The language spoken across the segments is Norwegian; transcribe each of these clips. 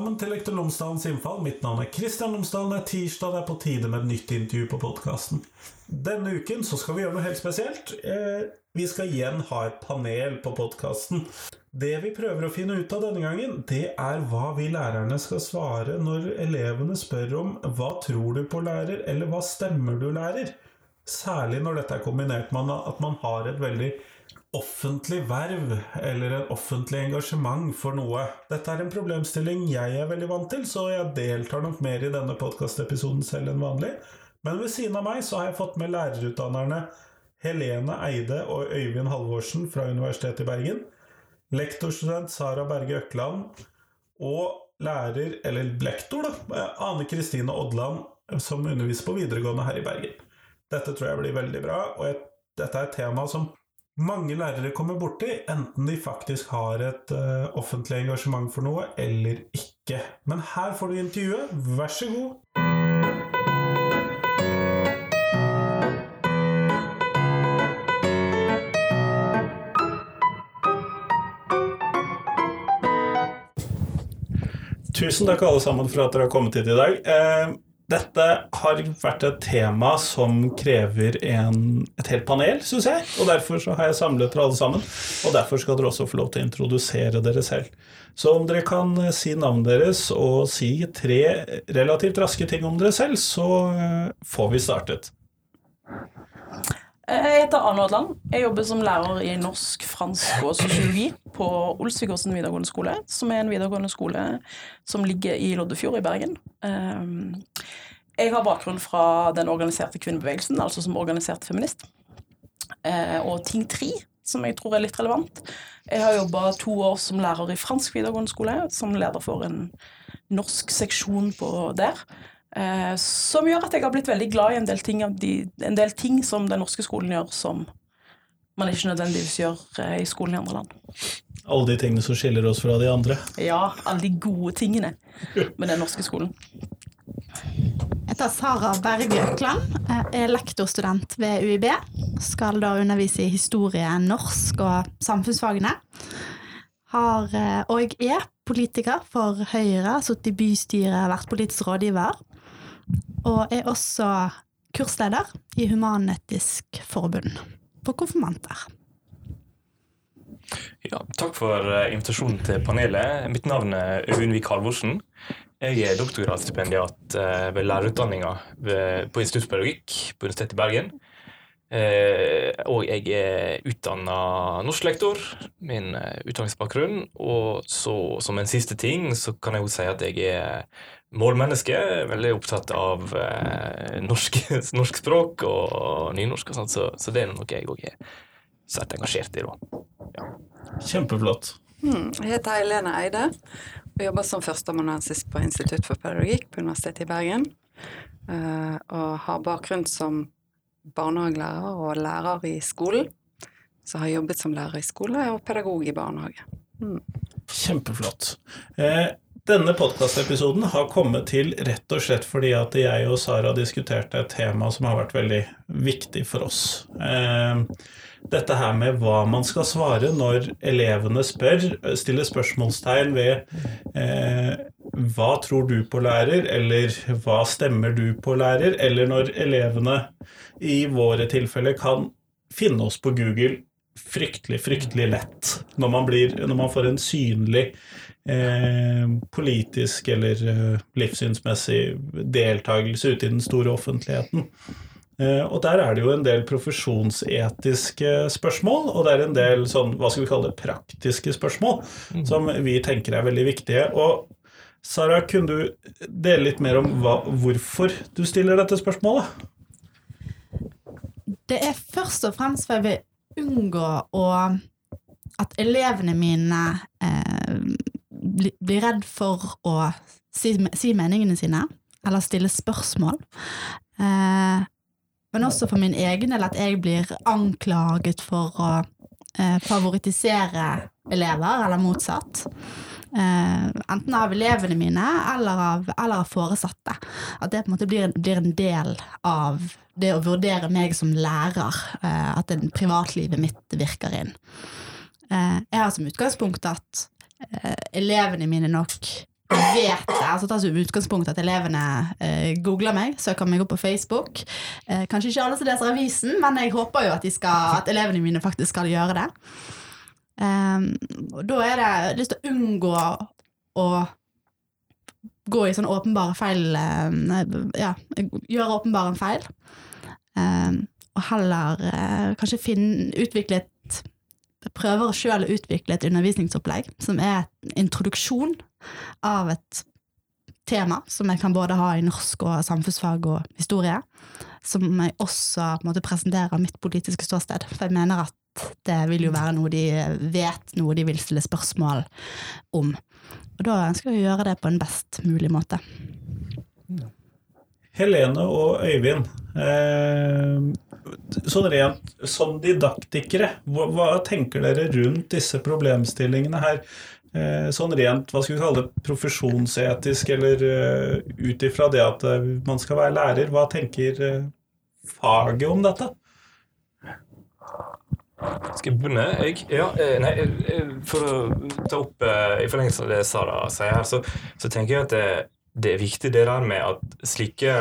Velkommen til Lektor Lomsdalens innfall. Mitt navn er Kristian Lomsdalen. Det er tirsdag, det er på tide med et nytt intervju på podkasten. Denne uken så skal vi gjøre noe helt spesielt. Eh, vi skal igjen ha et panel på podkasten. Det vi prøver å finne ut av denne gangen, det er hva vi lærerne skal svare når elevene spør om 'hva tror du på, lærer?' eller 'hva stemmer du, lærer?' Særlig når dette er kombinert med at man har et veldig offentlig verv eller en offentlig engasjement for noe. Dette er en problemstilling jeg er veldig vant til, så jeg deltar nok mer i denne podkastepisoden selv enn vanlig. Men ved siden av meg så har jeg fått med lærerutdannerne Helene Eide og Øyvind Halvorsen fra Universitetet i Bergen, lektorstudent Sara Berge Økland og lærer, eller lektor, da, Ane Kristine Odland, som underviser på videregående her i Bergen. Dette tror jeg blir veldig bra, og jeg, dette er et tema som mange lærere kommer borti, enten de faktisk har et uh, offentlig engasjement for noe eller ikke. Men her får du intervjuet, vær så god. Tusen takk alle sammen for at dere har kommet hit i dag. Eh, dette har vært et tema som krever en, et helt panel, syns jeg. Og derfor har jeg samlet dere alle sammen. Og derfor skal dere også få lov til å introdusere dere selv. Så om dere kan si navnet deres og si tre relativt raske ting om dere selv, så eh, får vi startet. Jeg heter Ane Odland. Jeg jobber som lærer i norsk, fransk og sosiologi på Olsvigårdsen videregående skole, som er en videregående skole som ligger i Loddefjord i Bergen. Jeg har bakgrunn fra den organiserte kvinnebevegelsen, altså som organisert feminist. Eh, og Ting 3, som jeg tror er litt relevant. Jeg har jobba to år som lærer i fransk videregående skole, som leder for en norsk seksjon på der. Eh, som gjør at jeg har blitt veldig glad i en del, ting, de, en del ting som den norske skolen gjør, som man ikke nødvendigvis gjør eh, i skolen i andre land. Alle de tingene som skiller oss fra de andre? Ja, alle de gode tingene med den norske skolen. Heter Sara Berge Økland, er lektorstudent ved UiB. Skal da undervise i historie, norsk og samfunnsfagene. Har, eh, og er politiker for Høyre, sittet i bystyret, vært politisk rådgiver og er også kursleder i Human-Etisk Forbund for konfirmanter. Ja, takk for eh, invitasjonen til panelet. Mitt navn er Øyvind Halvorsen. Jeg er doktorgradsstipendiat eh, ved lærerutdanninga på Institutt på Universitetet i Bergen. Eh, og jeg er utdanna norsklektor, min utdanningsbakgrunn. Og så som en siste ting så kan jeg jo si at jeg er målmenneske. Veldig opptatt av eh, norsk, norsk, språk og nynorsk og sånt, så, så det er noe jeg òg er svært engasjert i. da. Ja. Kjempeflott. Hmm, jeg heter Helene Eide og jobber som førsteamanuensis på Institutt for pedagogikk på Universitetet i Bergen. Uh, og har bakgrunn som barnehagelærer og lærer i skolen. Så har jeg jobbet som lærer i skole og pedagog i barnehage. Mm. Kjempeflott. Eh, denne podkastepisoden har kommet til rett og slett fordi at jeg og Sara diskuterte et tema som har vært veldig viktig for oss. Eh, dette her med hva man skal svare når elevene spør, stiller spørsmålstegn ved eh, hva tror du på lærer, eller hva stemmer du på lærer, eller når elevene i våre tilfeller kan finne oss på Google fryktelig, fryktelig lett når man, blir, når man får en synlig Eh, politisk eller eh, livssynsmessig deltakelse ute i den store offentligheten. Eh, og der er det jo en del profesjonsetiske spørsmål, og det er en del sånn, hva skal vi kalle det, praktiske spørsmål mm. som vi tenker er veldig viktige. Og Sara, kunne du dele litt mer om hva, hvorfor du stiller dette spørsmålet? Det er først og fremst for jeg vil unngå å, at elevene mine eh, bli, bli redd for å si, si, meningene sine, eller stille spørsmål. Eh, men også for min egen del at jeg blir anklaget for å eh, favoritisere elever, eller motsatt. Eh, enten av elevene mine eller av, eller av, foresatte. At det på en måte blir, blir, en del av det å vurdere meg som lærer, eh, at privatlivet mitt virker inn. Eh, jeg har som utgangspunkt at elevene mine nok vet det. altså Ta som utgangspunkt at elevene eh, googler meg, søker meg opp på Facebook. Eh, kanskje ikke alle som leser avisen, men jeg håper jo at, skal, at elevene mine faktisk skal gjøre det. Um, og da er det lyst til å unngå å gå i sånne åpenbare feil um, Ja, gjøre åpenbare feil. Um, og heller uh, kanskje finne, utvikle et Prøver sjøl å utvikle et undervisningsopplegg som er en introduksjon av et tema som jeg kan både ha i norsk og samfunnsfag og historie. Som jeg også på en måte, mitt politiske ståsted. For jeg mener at det vil jo være noe de vet, noe de vil stille spørsmål om. Og da ønsker jeg å gjøre det på en best mulig måte. Helene og Øyvind, eh, sånn rent som didaktikere, hva, hva, tenker dere rundt disse problemstillingene her? Eh, sånn rent, hva skal vi kalle det, profesjonsetisk, eller uh, ut ifra det at uh, man skal være lærer, hva tenker faget om dette? Skal jeg begynne? Jeg, ja, nei, for å ta opp i forlengelse av det Sara sier her, så, så tenker jeg at det, det er viktig det der med at slike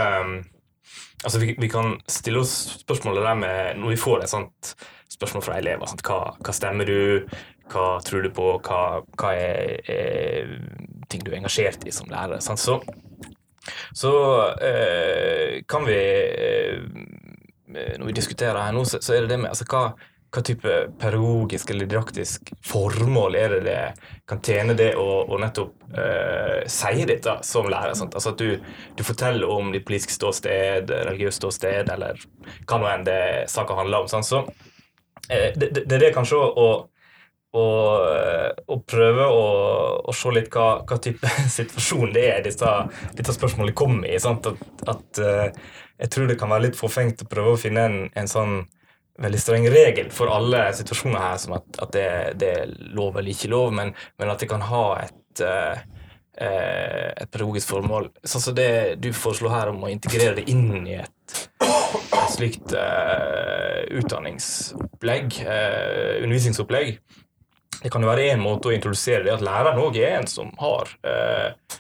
Altså, vi, vi, kan stille oss spørsmålet der med Når vi får et sånt spørsmål fra elever sant? Hva, hva stemmer du? Hva tror du på? Hva, hva er, er, ting du er engasjert i som lærer? Sant? Så, så eh, kan vi eh, Når vi diskuterer her nå, så, så, er det det med altså, hva, hva type pedagogisk eller didaktisk formål er det det kan tjene det å, å nettopp uh, si dette som lærer? Sant? Altså At du, du, forteller om ditt politiske ståsted, religiøst ståsted, eller hva nå enn det saka handler om. Sant? Så uh, det, det, det, er kanskje å, å, å prøve å, å, se litt hva, hva, type situasjon det er disse, disse spørsmålene kommer i. At, at uh, jeg tror det kan være litt forfengt å prøve å finne en, en sånn veldig streng regel for alle situasjoner her, som at, at det, det, er lov eller ikke lov, men, men at det kan ha et, uh, et pedagogisk formål. Sånn som det du foreslår her om å integrere det inn i et, slikt uh, utdanningsopplegg, uh, undervisningsopplegg. Det kan jo være én måte å introdusere det at læreren òg er en som har eh,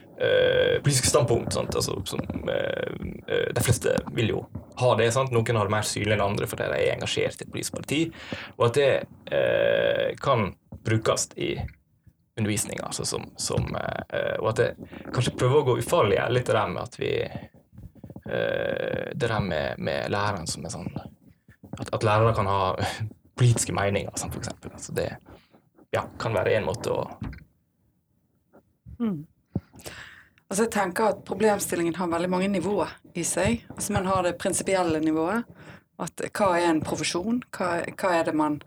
politiske standpunkt. Altså, som, eh, de fleste vil jo ha det. Sant? Noen har det mer synlig enn andre fordi de er engasjert i et politisk parti. Og at det eh, kan brukes i undervisninga. Altså som, som, eh, og at det kanskje prøver å gå ufarlig litt det der med at vi eh, Det der med, med læreren som er sånn At, at lærere kan ha politiske meninger, sånn for eksempel. Altså det ja, kan være én måte å mm. Altså jeg tenker at Problemstillingen har veldig mange nivåer i seg. Altså Man har det prinsipielle nivået. At Hva er en profesjon? Hva, hva, er det man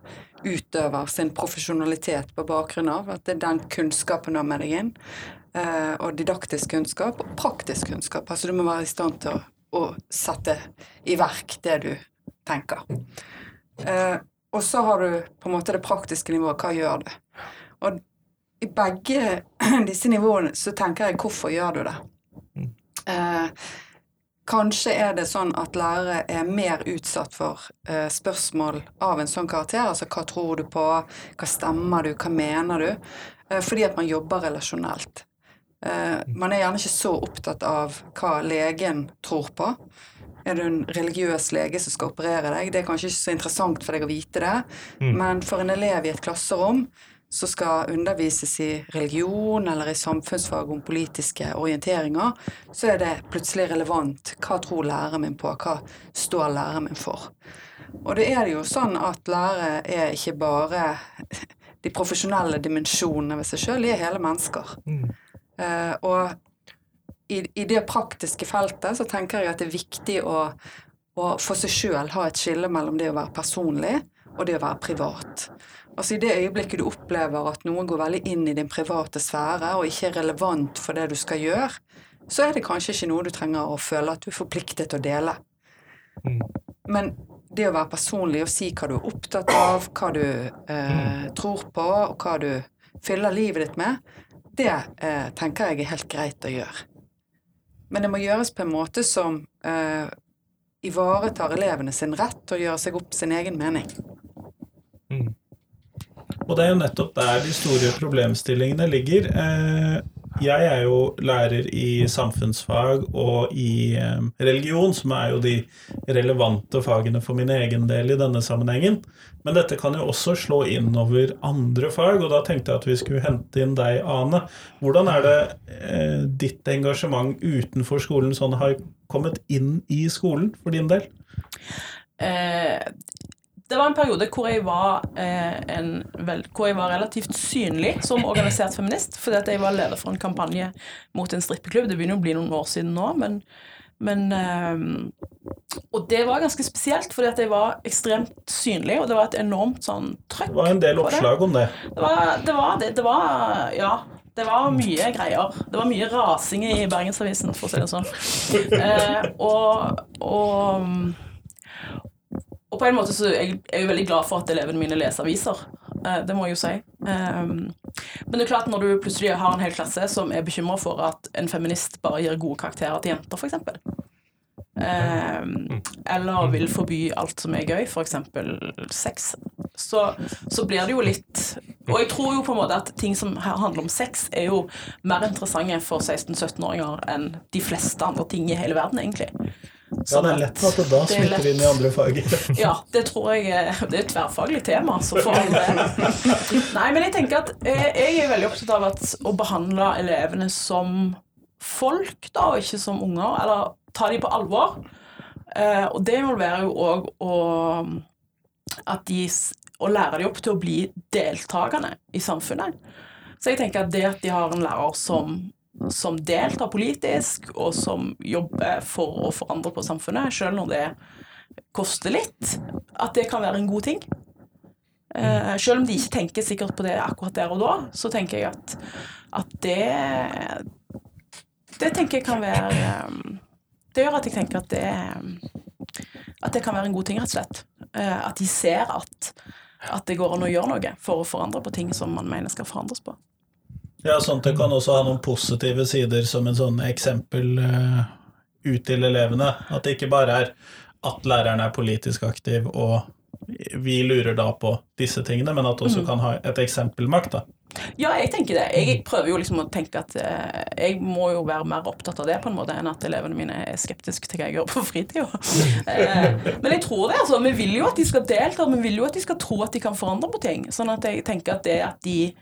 utøver sin profesjonalitet på bakgrunn av? At det er den kunnskapen du har med deg inn. Eh, og didaktisk kunnskap og praktisk kunnskap. Altså Du må være i stand til å, å sette i verk det du tenker. Eh, og så har du på en måte det praktiske nivået. Hva gjør du? Og i begge disse nivåene så tenker jeg hvorfor gjør du det? Eh, kanskje er det sånn at lærere er mer utsatt for eh, spørsmål av en sånn karakter. Altså hva tror du på, hva stemmer du, hva mener du? Eh, fordi at man jobber relasjonelt. Eh, man er gjerne ikke så opptatt av hva legen tror på. Er du en religiøs lege som skal operere deg? Det er kanskje ikke så interessant for deg å vite det, mm. men for en elev i et klasserom som skal undervises i religion eller i samfunnsfag om politiske orienteringer, så er det plutselig relevant. Hva tror læreren min på? Hva står læreren min for? Og det er jo sånn at lærere er ikke bare de profesjonelle dimensjonene ved seg sjøl, de er hele mennesker. Mm. Uh, og i, i, det praktiske feltet så tenker jeg at det er viktig å, å for seg sjøl ha et skille mellom det å være personlig og det å være privat. Altså I det øyeblikket du opplever at noen går veldig inn i din private sfære og ikke er relevant for det du skal gjøre, så er det kanskje ikke noe du trenger å føle at du er forpliktet til å dele. Mm. Men det å være personlig og si hva du er opptatt av, hva du eh, mm. tror på, og hva du fyller livet ditt med, det eh, tenker jeg er helt greit å gjøre. Men det må gjøres på en måte som eh, ivaretar elevene sin rett til å gjøre seg opp sin egen mening. Mm. Og det er jo nettopp der de store problemstillingene ligger. Eh, jeg er jo lærer i samfunnsfag og i eh, religion, som er jo de relevante fagene for min egen del i denne sammenhengen. Men dette kan jo også slå inn over andre fag, og da tenkte jeg at vi skulle hente inn deg, Ane. Hvordan er det eh, ditt engasjement utenfor skolen sånn har kommet inn i skolen for din del? Eh, det var en periode hvor jeg var, eh, en, vel, hvor jeg var relativt synlig som organisert feminist, fordi at jeg var leder for en kampanje mot en strippeklubb. Det begynner å bli noen år siden nå, men, men eh, Og det var ganske spesielt, fordi at jeg var ekstremt synlig, og det var et enormt sånn trøkk. Det var en del oppslag om det. Det var det. Var, det, det var Ja. Det var mye greier. Det var mye rasing i Bergensavisen, for å si det sånn. Eh, og, og, og på en måte så er jeg, er jeg veldig glad for at elevene mine leser aviser. Eh, det må jeg jo si. Eh, men det er klart når du plutselig har en hel klasse som er bekymra for at en feminist bare gir gode karakterer til jenter, f.eks. Eh, eller vil forby alt som er gøy, f.eks. sex. Så, så blir det jo litt Og jeg tror jo på en måte at ting som handler om sex, er jo mer interessante for 16-17-åringer enn de fleste andre ting i hele verden, egentlig. Ja, Sånn det er lett at da er smitter lett. inn i andre fag. ja, det tror jeg Det er et tverrfaglig tema, så får all det. Nei, men jeg tenker at eh, jeg er veldig opptatt av at å behandle elevene som folk, da, og ikke som unger, eller ta dem på alvor. Eh, og det involverer jo òg å at de å lære dem opp til å bli deltakende i samfunnet. Så jeg tenker at det at de har en lærer som, som deltar politisk, og som jobber for å forandre på samfunnet, selv når det koster litt, at det kan være en god ting. Uh, selv om de ikke tenker sikkert på det akkurat der og da, så tenker jeg at, at det Det tenker jeg kan være um, Det gjør at jeg tenker at det At det kan være en god ting, rett og slett. Uh, at de ser at, at det går an å gjøre noe for å forandre på ting som man mener skal forandres på. Ja, sånn at det kan også ha noen positive sider som en sånn eksempel eh, ut til elevene. At det ikke bare er at læreren er politisk aktiv og vi lurer da på disse tingene, men at det også kan ha et eksempelmakt, da. Ja, jeg tenker det. Jeg prøver jo liksom å tenke at eh, jeg må jo være mer opptatt av det på en måte enn at elevene mine er skeptiske til hva jeg gjør på fritida. Eh, men jeg tror det, altså. Vi vil jo at de skal delta, vi vil jo at de skal tro at de kan forandre på ting. Sånn at jeg tenker at det at de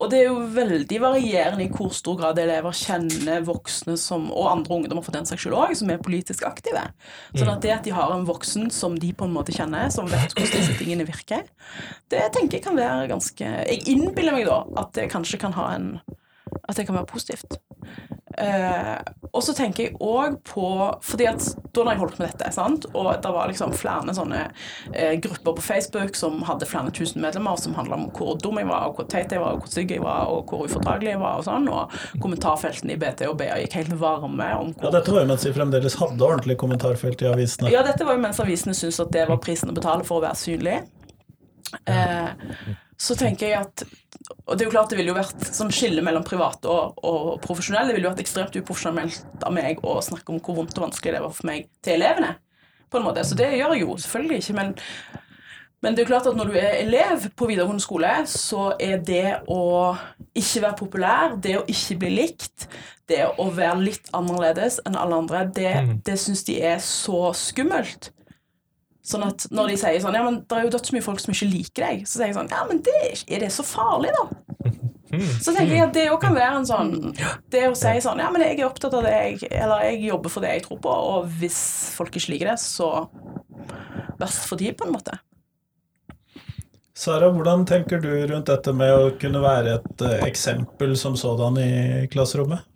Og det er jo veldig varierende i hvor stor grad elever kjenner voksne som, og andre ungdommer for den saks skyld òg, som er politisk aktive. Sånn at det at de har en voksen som de på en måte kjenner, som vet hvordan disse tingene virker, det tenker jeg kan være ganske Jeg innbiller meg da at det kanskje kan ha en At det kan være positivt. Eh, og så tenker jeg òg på Fordi at da når jeg holdt på med dette, sant, og det var liksom flere sånne eh, grupper på Facebook som hadde flere tusen medlemmer, som handla om hvor dum jeg var, og hvor teit jeg var, og hvor stygg jeg var, og hvor ufordragelig jeg var, og sånn, og kommentarfeltene i BT og BA gikk helt varme om Ja, hvor dette var jo mens vi fremdeles hadde ordentlig kommentarfelt i avisene. ja, dette var jo mens avisene syntes at det var prisen å betale for å være synlig. Eh, så tenker jeg at Og det er jo klart det ville jo vært sånn skille mellom privat og, og profesjonell. Det ville jo vært ekstremt uprofesjonelt av meg å snakke om hvor vondt og vanskelig det var for meg til elevene. På en måte. Så det gjør jeg jo selvfølgelig ikke. Men, men det er jo klart at når du er elev på videregående skole, så er det å ikke være populær, det å ikke bli likt, det å være litt annerledes enn alle andre, det, det syns de er så skummelt. Sånn at når de sier sånn Ja, men det er jo dødsmye folk som ikke liker deg. Så sier jeg sånn Ja, men det, er det så farlig, da? Så tenker jeg at det òg kan være en sånn Det å si sånn Ja, men jeg er opptatt av det jeg Eller jeg jobber for det jeg tror på, og hvis folk ikke liker det, så verst for de, på en måte. Sara, hvordan tenker du rundt dette med å kunne være et eh, eksempel som sådan i klasserommet?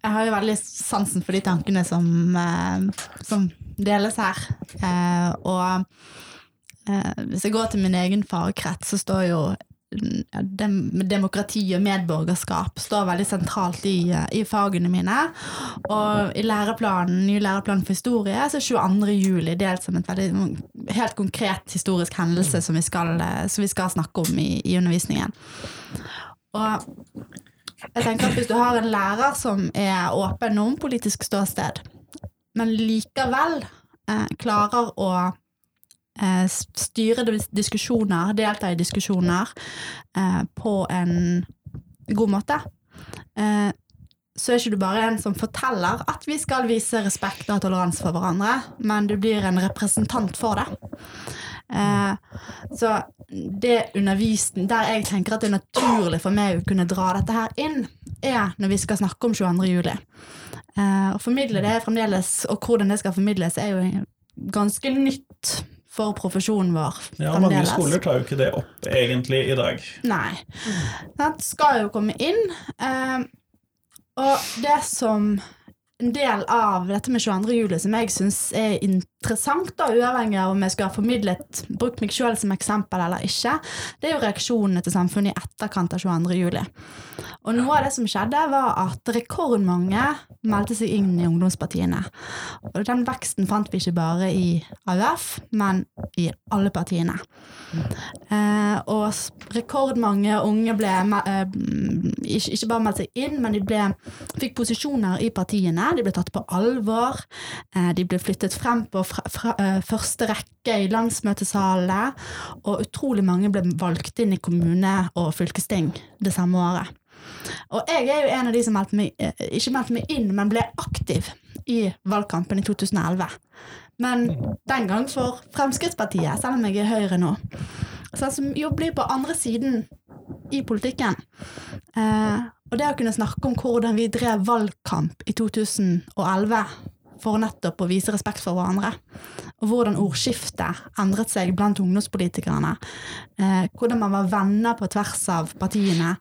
Jeg har jo veldig sansen for de tankene som, eh, som deles her. Eh, og eh, hvis jeg går til min egen fagkrets, så står jo mm, demokrati og medborgerskap står veldig sentralt i, i fagene mine. Og i læreplanen, ny læreplan for historie så er 22. juli delt som en mm, helt konkret historisk hendelse som vi skal, som vi skal snakke om i, i undervisningen. Og jeg tenker at Hvis du har en lærer som er åpen om politisk ståsted, men likevel eh, klarer å eh, styre diskusjoner, delta i diskusjoner eh, på en god måte, eh, så er ikke du bare en som forteller at vi skal vise respekt og toleranse for hverandre, men du blir en representant for det. Eh, så det undervisen der jeg tenker at det er naturlig for meg å kunne dra dette her inn, er når vi skal snakke om 22. juli. Eh, å formidle det fremdeles, og hvordan det skal formidles, er jo ganske nytt for profesjonen vår. Ja, Mange skoler tar jo ikke det opp egentlig i dag. Nei. Det skal jo komme inn. Eh, og det som en del av dette med 22. juli som jeg syns er interessant, da, uavhengig av om jeg skulle ha formidlet, brukt meg sjøl som eksempel eller ikke, det er jo reaksjonene til samfunnet i etterkant av 22. juli. Og noe av det som skjedde, var at rekordmange meldte seg inn i ungdomspartiene. Og den veksten fant vi ikke bare i AUF, men i alle partiene. Eh, og rekordmange unge ble eh, ikke, bare meldt seg inn, men de ble, fikk posisjoner i partiene. De ble tatt på alvor. Eh, de ble flyttet frem på fra, fra, eh, første rekke i landsmøtesalene. Og utrolig mange ble valgt inn i kommune og fylkesting det samme året. Og jeg er jo en av de som meldte meg, eh, ikke meldte meg inn, men ble aktiv i valgkampen i 2011. Men den gang for Fremskrittspartiet, selv om jeg er Høyre nå. Så som jobber på andre siden i politikken. Eh, og det å kunne snakke om hvordan vi drev valgkamp i 2011 for nettopp å vise respekt for hverandre, og hvordan ordskiftet endret seg blant ungdomspolitikerne, eh, hvordan man var venner på tvers av partiene,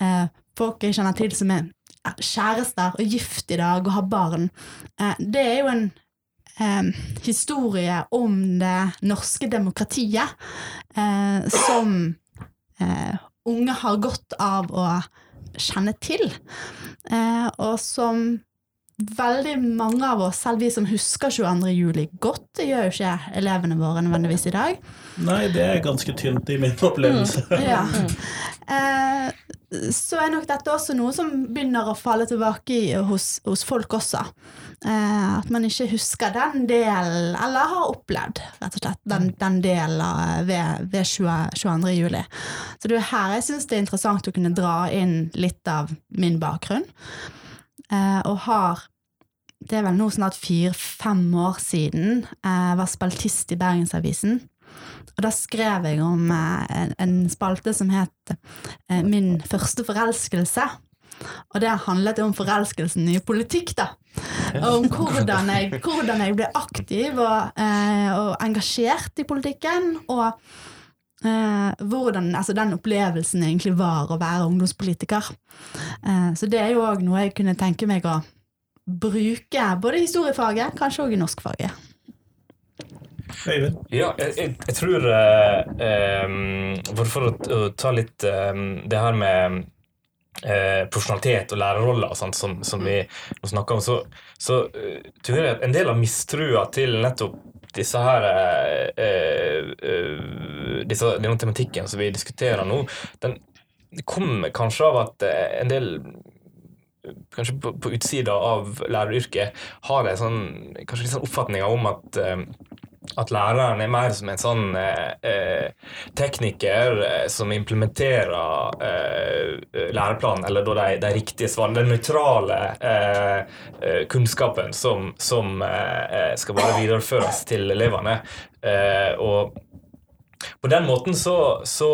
eh, folk jeg kjenner til som er kjærester og gift i dag og har barn, eh, det er jo en eh, historie om det norske demokratiet eh, som eh, unge har godt av å kjenne til, og som veldig mange av oss, selv vi som husker 22. juli godt, det gjør jo ikke elevene våre nødvendigvis i dag. Nei, det er ganske tynt i min opplevelse. Mm, ja. eh, så er nok dette også noe som begynner å falle tilbake i, hos, hos, folk også. Eh, at man ikke husker den delen, eller har opplevd rett og slett den, den delen ved, ved 20, 22. juli. Så det er her jeg syns det er interessant å kunne dra inn litt av min bakgrunn. Eh, og har Det er vel nå snart fire-fem år siden jeg var spaltist i Bergensavisen. Og da skrev jeg om eh, en, spalte som het eh, Min første forelskelse. Og det handlet om forelskelsen i politikk, da. Og om hvordan jeg, hvordan jeg ble aktiv og, eh, og, engasjert i politikken. Og eh, hvordan altså den opplevelsen egentlig var å være ungdomspolitiker. Eh, så det er jo òg noe jeg kunne tenke meg å bruke både i historiefaget, kanskje òg i norskfaget. Øyvind? Ja, jeg, jeg, jeg tror eh, um, For å, ta litt um, det her med eh, profesjonalitet og lærerroller og sånt som, som vi snakker om, så, så uh, tror jeg at en del av mistrua til nettopp disse her disse, Denne tematikken som vi diskuterer nå, den kommer kanskje av at en del kanskje på, på utsida av læreryrket har en sånn, kanskje litt sånn oppfatninger om at at læreren er mer som en sånn eh, eh tekniker eh, som implementerer eh, læreplanen, eller da de, de riktige svarene, den nøytrale eh, eh, kunnskapen som, som skal bare videreføres til elevene. og på den måten så, så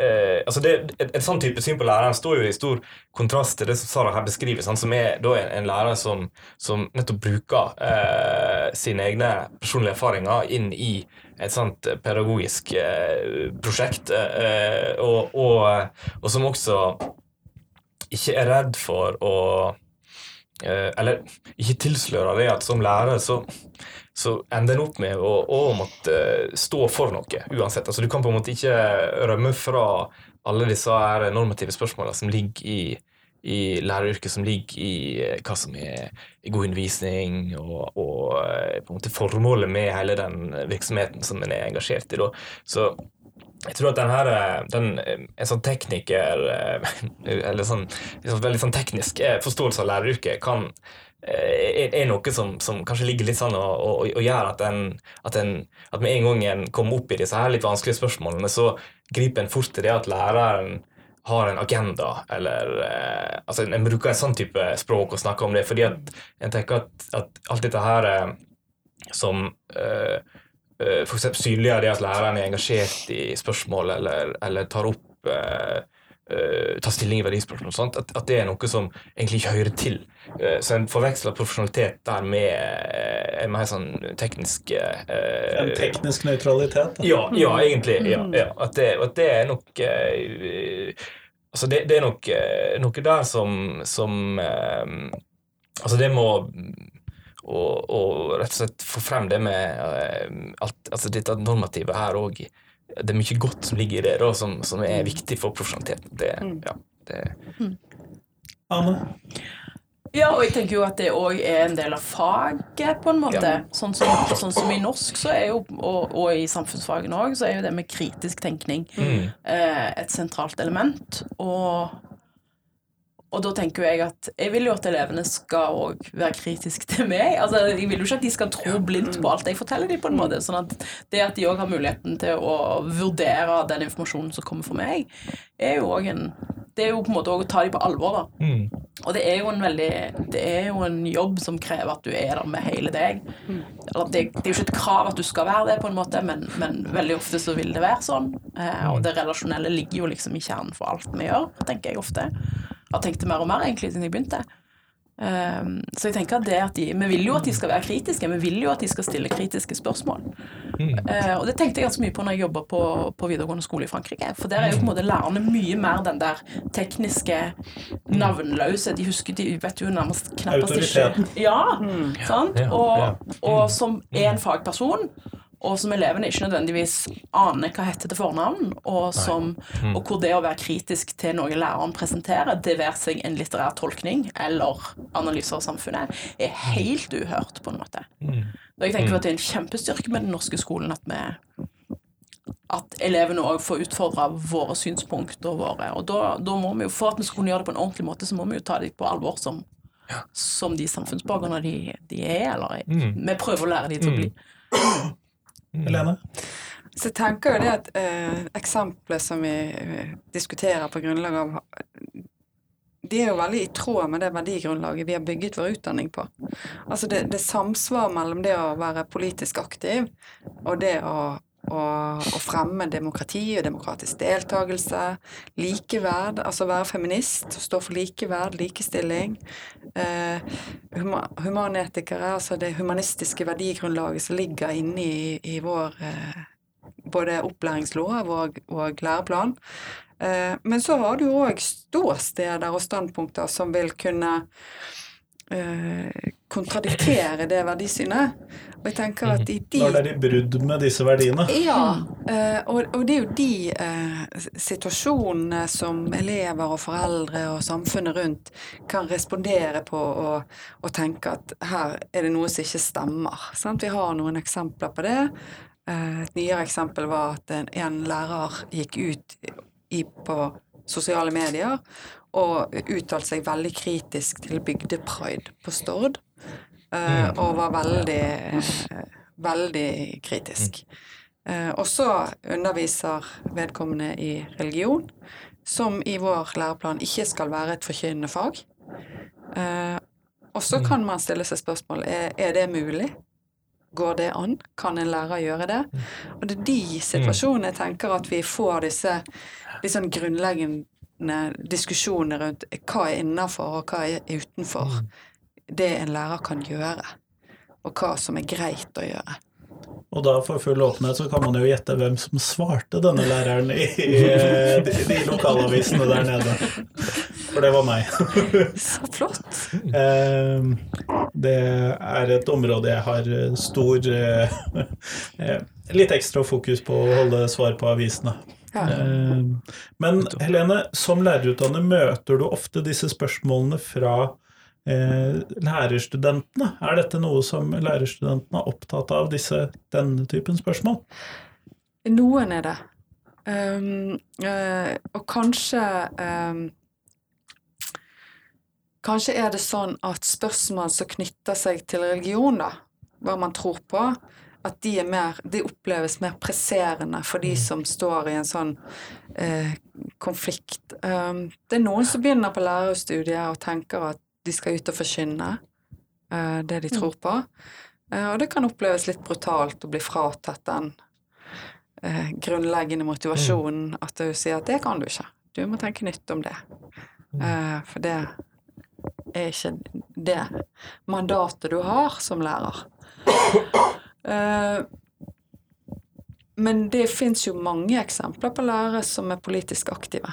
eh, altså det, et, et sånn type syn på læreren står jo i stor kontrast til det som Sara her beskriver, sant? som er da en, en lærer som, som, nettopp bruker eh, sine egne personlige erfaringer inn i et sånt pedagogisk eh, prosjekt, eh, og, og, og, som også ikke er redd for å eh, Eller ikke tilslører det at som lærer så så ender en opp med å, å, måtte stå for noe uansett. Altså, du kan på en måte ikke rømme fra alle disse normative spørsmålene som ligger i, i læreryrket, som ligger i eh, hva som er god undervisning, og, og, eh, på en måte formålet med hele den virksomheten som en er engasjert i. Da. Så jeg tror at den her, eh, den, en sånn tekniker, eller sånn, veldig sånn teknisk forståelse av læreryrket, kan er, er, noe som, som, kanskje ligger litt sånn og, og, og gjør at, en, at, en, at med en gang en kommer opp i disse her litt vanskelige spørsmålene, så griper en fort til det at læreren har en agenda, eller eh, altså En bruker en sånn type språk og snakker om det, fordi at en tenker at, at alt dette her eh, som eh, eh, for eksempel synliggjør det at læreren er engasjert i spørsmål eller, eller tar opp eh, eh, tar stilling i verdispørsmål og sånt, at, at det er noe som egentlig ikke hører til. Eh, så en forveksler profesjonalitet der med eh, en mer sånn teknisk eh, En teknisk nøytralitet. ja, ja, egentlig. Ja, ja. At, det, at det er nok eh, Altså, det, det er nok eh, noe der som, som eh, Altså, det må å, og, rett og slett få frem det med at, alt, altså dette normativet her òg. Det er mye godt som ligger i det, da, som, som er viktig for profesjonaliteten. Det, ja, det, Ane? Ja, og jeg tenker jo at det òg er en del av faget, på en måte. Ja. Sånn, som, sånn som i norsk, så er jo, og, og i samfunnsfagene òg, så er jo det med kritisk tenkning Mm. eh, et sentralt element. Og, og da tenker jo jeg at jeg vil jo at elevene skal òg være kritiske til meg. Altså, Jeg vil jo ikke at de skal tro blindt på alt jeg forteller dem, på en måte. Sånn at det at de òg har muligheten til å vurdere den informasjonen som kommer fra meg, er jo òg en Det er jo på en måte også å ta dem på alvor, da. Mm. Og det er jo en veldig Det er jo en jobb som krever at du er der med hele deg. Eller det, det er jo ikke et krav at du skal være det, på en måte, men, men veldig ofte så vil det være sånn. Eh, og det relasjonelle ligger jo liksom i kjernen for alt vi gjør, tenker jeg ofte. Har tenkt det mer og mer egentlig siden jeg begynte. Um, så jeg tenker at det at de, Vi vil jo at de skal være kritiske, vi vil jo at de skal stille kritiske spørsmål. Eh, og det tenkte jeg ganske mye på når jeg jobba på, på videregående skole i Frankrike. For der er jo på en måte lærerne mye mer den der tekniske, navnløse De husker de vet jo nærmest knappest ikke Autoritet. Ja, sant? Ja, Og, ja. og som er en fagperson. Og som elevene ikke nødvendigvis aner hva heter til fornavn, og, som, og hvor det å være kritisk til noe læreren presenterer, det være seg en litterær tolkning eller analyser av samfunnet, er helt uhørt, på en måte. Og jeg tenker at det er en kjempestyrke med den norske skolen at vi at elevene òg får utfordra våre synspunkter og våre Og da, da må vi jo, for at vi kunne gjøre det på en ordentlig måte, så må vi jo ta dem på alvor som, som de samfunnsborgerne de, de er, eller vi prøver å lære dem til å bli. Helene? Så jeg tenker jo det at eh, eksempelet som vi diskuterer på grunnlag av de er jo veldig i tråd med det verdigrunnlaget vi har bygget vår utdanning på. Altså det, det samsvar mellom det å være politisk aktiv og det å, å, å fremme demokrati og demokratisk deltakelse, likeverd, altså være feminist, stå for likeverd, likestilling. Eh, humanetikere, altså det humanistiske verdigrunnlaget som ligger inne i, i vår eh, både opplæringslov og, og læreplan. Eh, men så har du òg ståsteder og standpunkter som vil kunne kontradiktere det verdisynet. Og jeg tenker at i de Når det er i brudd med disse verdiene. ja, eh, og, det er jo de eh, situasjonene som elever og foreldre og samfunnet rundt kan respondere på og, og tenke at her er det noe som ikke stemmer. Sant? Vi har noen eksempler på det. Eh, et nyere eksempel var at en, en lærer gikk ut i, på sosiale medier og uttalte seg veldig kritisk til bygdepride på Stord. Uh, og var veldig, uh, veldig kritisk. Uh, og så underviser vedkommende i religion, som i vår læreplan ikke skal være et forkynnende fag. Eh, og så kan man stille seg spørsmål er, er det mulig. Går det an? Kan en lærer gjøre det? Og det er de situasjonene jeg tenker at vi får disse litt sånn grunnleggende diskusjonene rundt hva er innafor og hva er utenfor det en lærer kan gjøre, og hva som er greit å gjøre. Og da for full åpenhet så kan man jo gjette hvem som svarte denne læreren i, i eh, de, de lokalavisene der nede. For det var meg. Så flott! Eh, Det er et område jeg har stor eh, eh, Litt ekstra fokus på å holde svar på avisene. Ja. Eh, Men Helene, som lærerutdanner møter du ofte disse spørsmålene fra eh, lærerstudentene. Er dette noe som lærerstudentene er opptatt av, disse, denne typen spørsmål? Noen er det. Um, uh, og kanskje um, Kanskje er det sånn at spørsmål som knytter seg til religion, da, hva man tror på, at de, er mer, de oppleves mer presserende for de som står i en sånn eh, konflikt. Um, det er noen som begynner på lærerstudiet og tenker at de skal ut og forkynne uh, det de tror på. Uh, og det kan oppleves litt brutalt å bli fratatt den uh, grunnleggende motivasjonen at du sier at det kan du ikke. Du må tenke nytt om det. For det er ikke det mandatet du har som lærer. Eh, men det fins jo mange eksempler på lærere som er politisk aktive.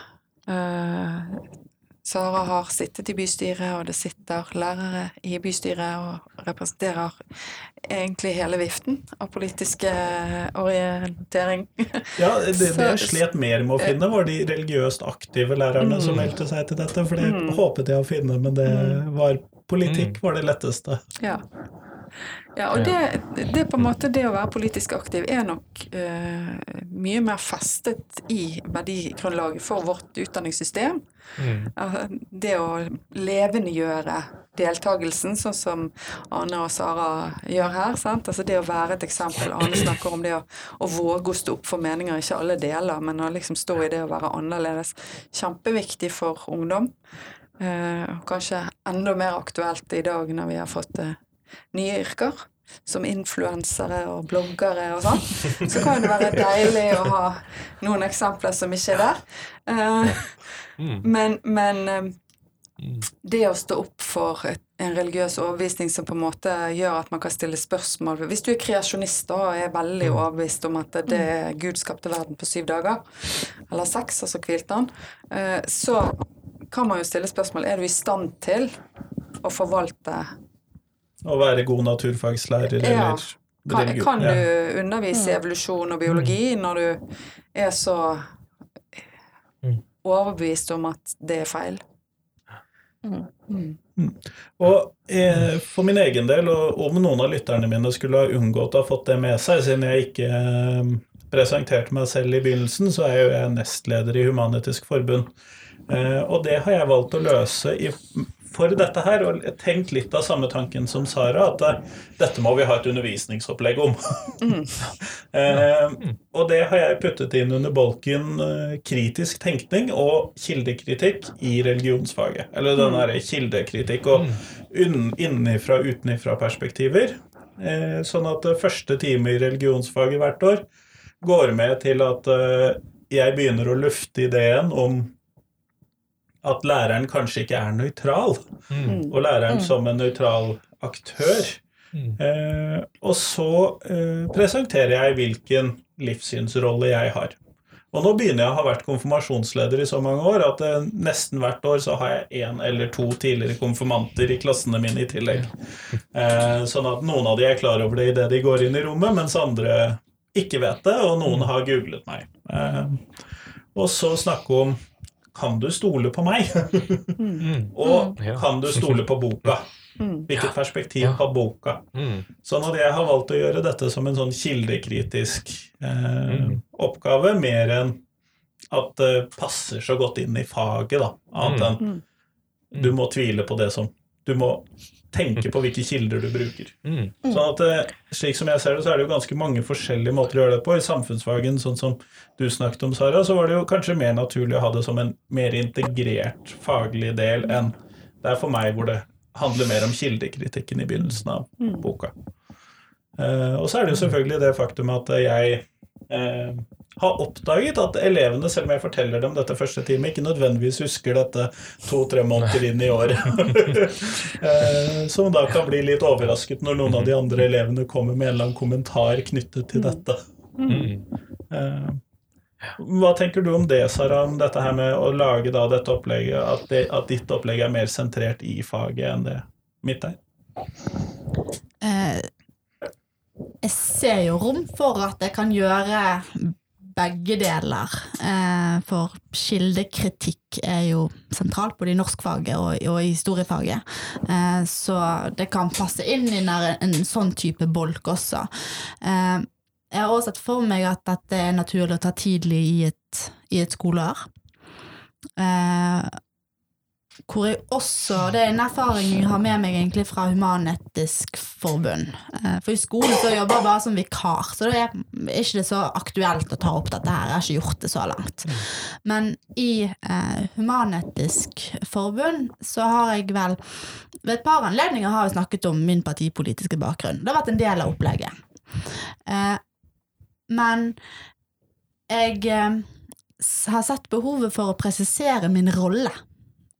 Eh, Sara har sittet i bystyret, og det sitter lærere i bystyret og representerer egentlig hele viften av politisk eh, orientering. Ja, det, det jeg slet mer med å finne, var de religiøst aktive lærerne som meldte seg til dette. For det Mm. håpet jeg å finne, men det var politikk var det letteste. Ja. Ja og det, det på en måte, det å være politisk aktiv er nok uh, mye mer festet i verdigrunnlaget for vårt utdanningssystem. Mm. Uh, Det å levendegjøre deltakelsen, sånn som Ane og Sara gjør her. Sant? Altså det å være et eksempel. Ane snakker om det å, å våge å stå opp for meninger ikke alle deler, men å liksom stå i det å være annerledes. Kjempeviktig for ungdom. Uh, kanskje enda mer aktuelt i dag når vi har fått nye yrker. Som influensere og bloggere og sånn. Så kan det være deilig å ha noen eksempler som ikke er der. Eh, Mm. men, men Mm. det å stå opp for et, en religiøs overbevisning som på en måte gjør at man kan stille spørsmål Hvis du er kreasjonist da, og er veldig Mm. overbevist om at det er Gud skapte verden på syv dager, eller seks, og så hvilte han, eh, så kan man jo stille spørsmål er du i stand til å forvalte Å være god naturfagslærer Ja. eller Kan, religion. kan Ja. du undervise i evolusjon og biologi når du er så Mm. overbevist om at det er feil? Mm. Mm. Og eh, for min egen del, og om noen av lytterne mine skulle ha unngått å ha fått det med seg, siden jeg ikke eh, presenterte meg selv i begynnelsen, så er jo jeg nestleder i Human-Etisk Forbund. Eh, og det har jeg valgt å løse i, for dette her, og tenkt litt av samme tanken som Sara, at eh, dette må vi ha et undervisningsopplegg om. eh, og det har jeg puttet inn under bolken eh, kritisk tenkning og kildekritikk i religionsfaget. Eller den derre kildekritikk og unn- innenfra- og utenifra-perspektiver. Eh, sånn at eh, første time i religionsfaget hvert år går med til at eh, jeg begynner å lufte ideen om at læreren kanskje ikke er nøytral, Mm. og læreren som en nøytral aktør. Mm. Eh, og så eh, presenterer jeg hvilken livssynsrolle jeg har. Og nå begynner jeg å ha vært konfirmasjonsleder i så mange år at eh, nesten hvert år så har jeg én eller to tidligere konfirmanter i klassene mine i tillegg. Eh, sånn at noen av de er klar over det idet de går inn i rommet, mens andre ikke vet det, og noen har googlet meg. Eh, og så snakke om kan du stole på meg? Mm. og Ja. kan du stole på boka? Mm. Hvilket perspektiv Ja. har boka? Mm. Sånn at jeg har valgt å gjøre dette som en sånn kildekritisk eh, Mm. oppgave, mer enn at det passer så godt inn i faget, da. Annet enn Mm. du må tvile på det som Du må tenke på hvilke kilder du bruker. Mm. Sånn at eh, Slik som jeg ser det, så er det jo ganske mange forskjellige måter å gjøre det på. I samfunnsfagen, sånn som du snakket om, Sara, så var det jo kanskje mer naturlig å ha det som en mer integrert faglig del enn det er for meg hvor det handler mer om kildekritikken i begynnelsen av boka. Eh, og så er det jo selvfølgelig det faktum at jeg eh, har oppdaget at elevene, selv om jeg forteller dem dette første time, ikke nødvendigvis husker dette to-tre måneder inn i året. eh, som da kan bli litt overrasket når noen av de andre elevene kommer med en eller annen kommentar knyttet til dette. Mm. Eh, hva tenker du om det, Sara, om dette her med å lage da dette opplegget, at, det, at ditt opplegg er mer sentrert i faget enn det mitt er? Eh, jeg ser jo rom for at jeg kan gjøre begge deler. Eh, for kildekritikk er jo sentralt både i norskfaget og, og i historiefaget. Eh, så det kan passe inn i en sånn type bolk også. Eh, jeg har også sett for meg at dette er naturlig å ta tidlig i et, i et skoleår. Hvor jeg også Det er en erfaring jeg har med meg egentlig fra Human-Etisk Forbund. Eh, For i skolen så jobber jeg bare som vikar, så da er ikke det så aktuelt å ta opp dette her. Jeg har ikke gjort det så langt. Men i eh, Human-Etisk Forbund så har jeg vel Ved et par anledninger har jeg snakket om min partipolitiske bakgrunn. Det har vært en del av opplegget. Eh, men jeg eh, har sett behovet for å presisere min rolle.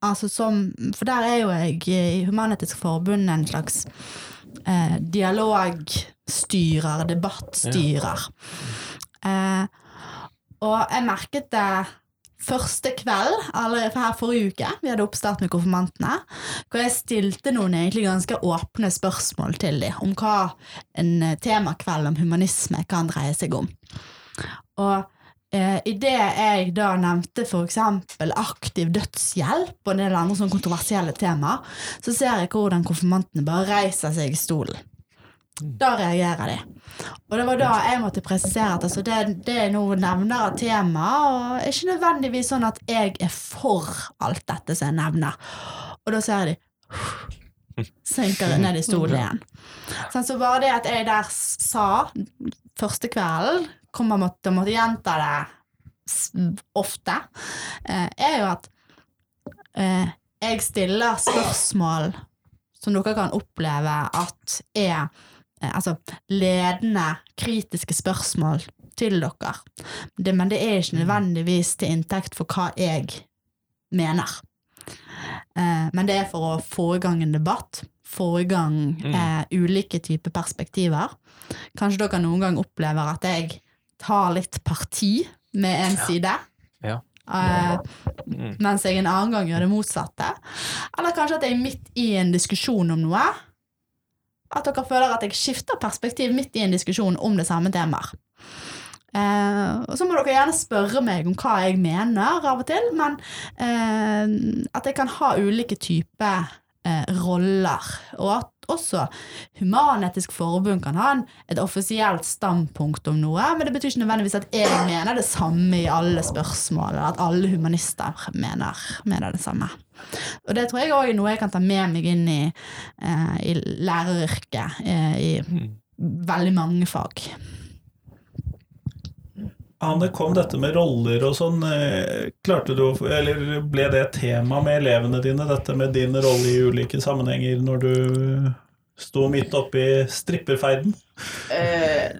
Altså som, for der er jo jeg i Human-Etisk Forbund en slags eh, dialogstyrer, debattstyrer. Eh, og jeg merket det første kveld, allerede her forrige uke, vi hadde oppstart med konfirmantene, hvor jeg stilte noen egentlig ganske åpne spørsmål til dem om hva en eh, temakveld om humanisme kan dreie seg om. Og eh, i det jeg da nevnte eksempel aktiv dødshjelp og en del andre sånn kontroversielle tema, så ser jeg hvordan konfirmantene bare reiser seg i stolen. Da reagerer de. Og det var da jeg måtte presisere at altså, det, det jeg nå nevner av tema, og ikke nødvendigvis sånn at jeg er for alt dette som jeg nevner. Og da ser de synker ned i stolen igjen. Sånn, så bare det at jeg der sa første kvelden, kommer måtte, måtte gjenta det ofte, eh, er jo at eh, jeg stiller spørsmål som dere kan oppleve at er eh, altså ledende, kritiske spørsmål til dere. Det, men det er ikke nødvendigvis til inntekt for hva jeg mener. Eh, men det er for å få i gang en debatt, få i gang eh, ulike typer perspektiver. Kanskje dere noen gang opplever at jeg tar litt parti med en side. Ja. Eh, mens jeg en annen gang gjør det motsatte. Eller kanskje at jeg er midt i en diskusjon om noe. At dere føler at jeg skifter perspektiv midt i en diskusjon om det samme temaet. Uh, og så må dere gjerne spørre meg om hva jeg mener av og til, men uh, at jeg kan ha ulike typer eh, roller. Og at også Human-Etisk Forbund kan ha en, et offisielt standpunkt om noe, men det betyr ikke nødvendigvis at jeg mener det samme i alle spørsmål, eller at alle humanister mener, mener det samme. Og det tror jeg òg er noe jeg kan ta med meg inn i, eh, i læreryrket eh, i veldig mange fag. Anne, kom dette med roller og sånn. eh, Klarte du Eller ble det et tema med elevene dine, dette med din rolle i ulike sammenhenger når du sto midt oppi stripperferden? Uh,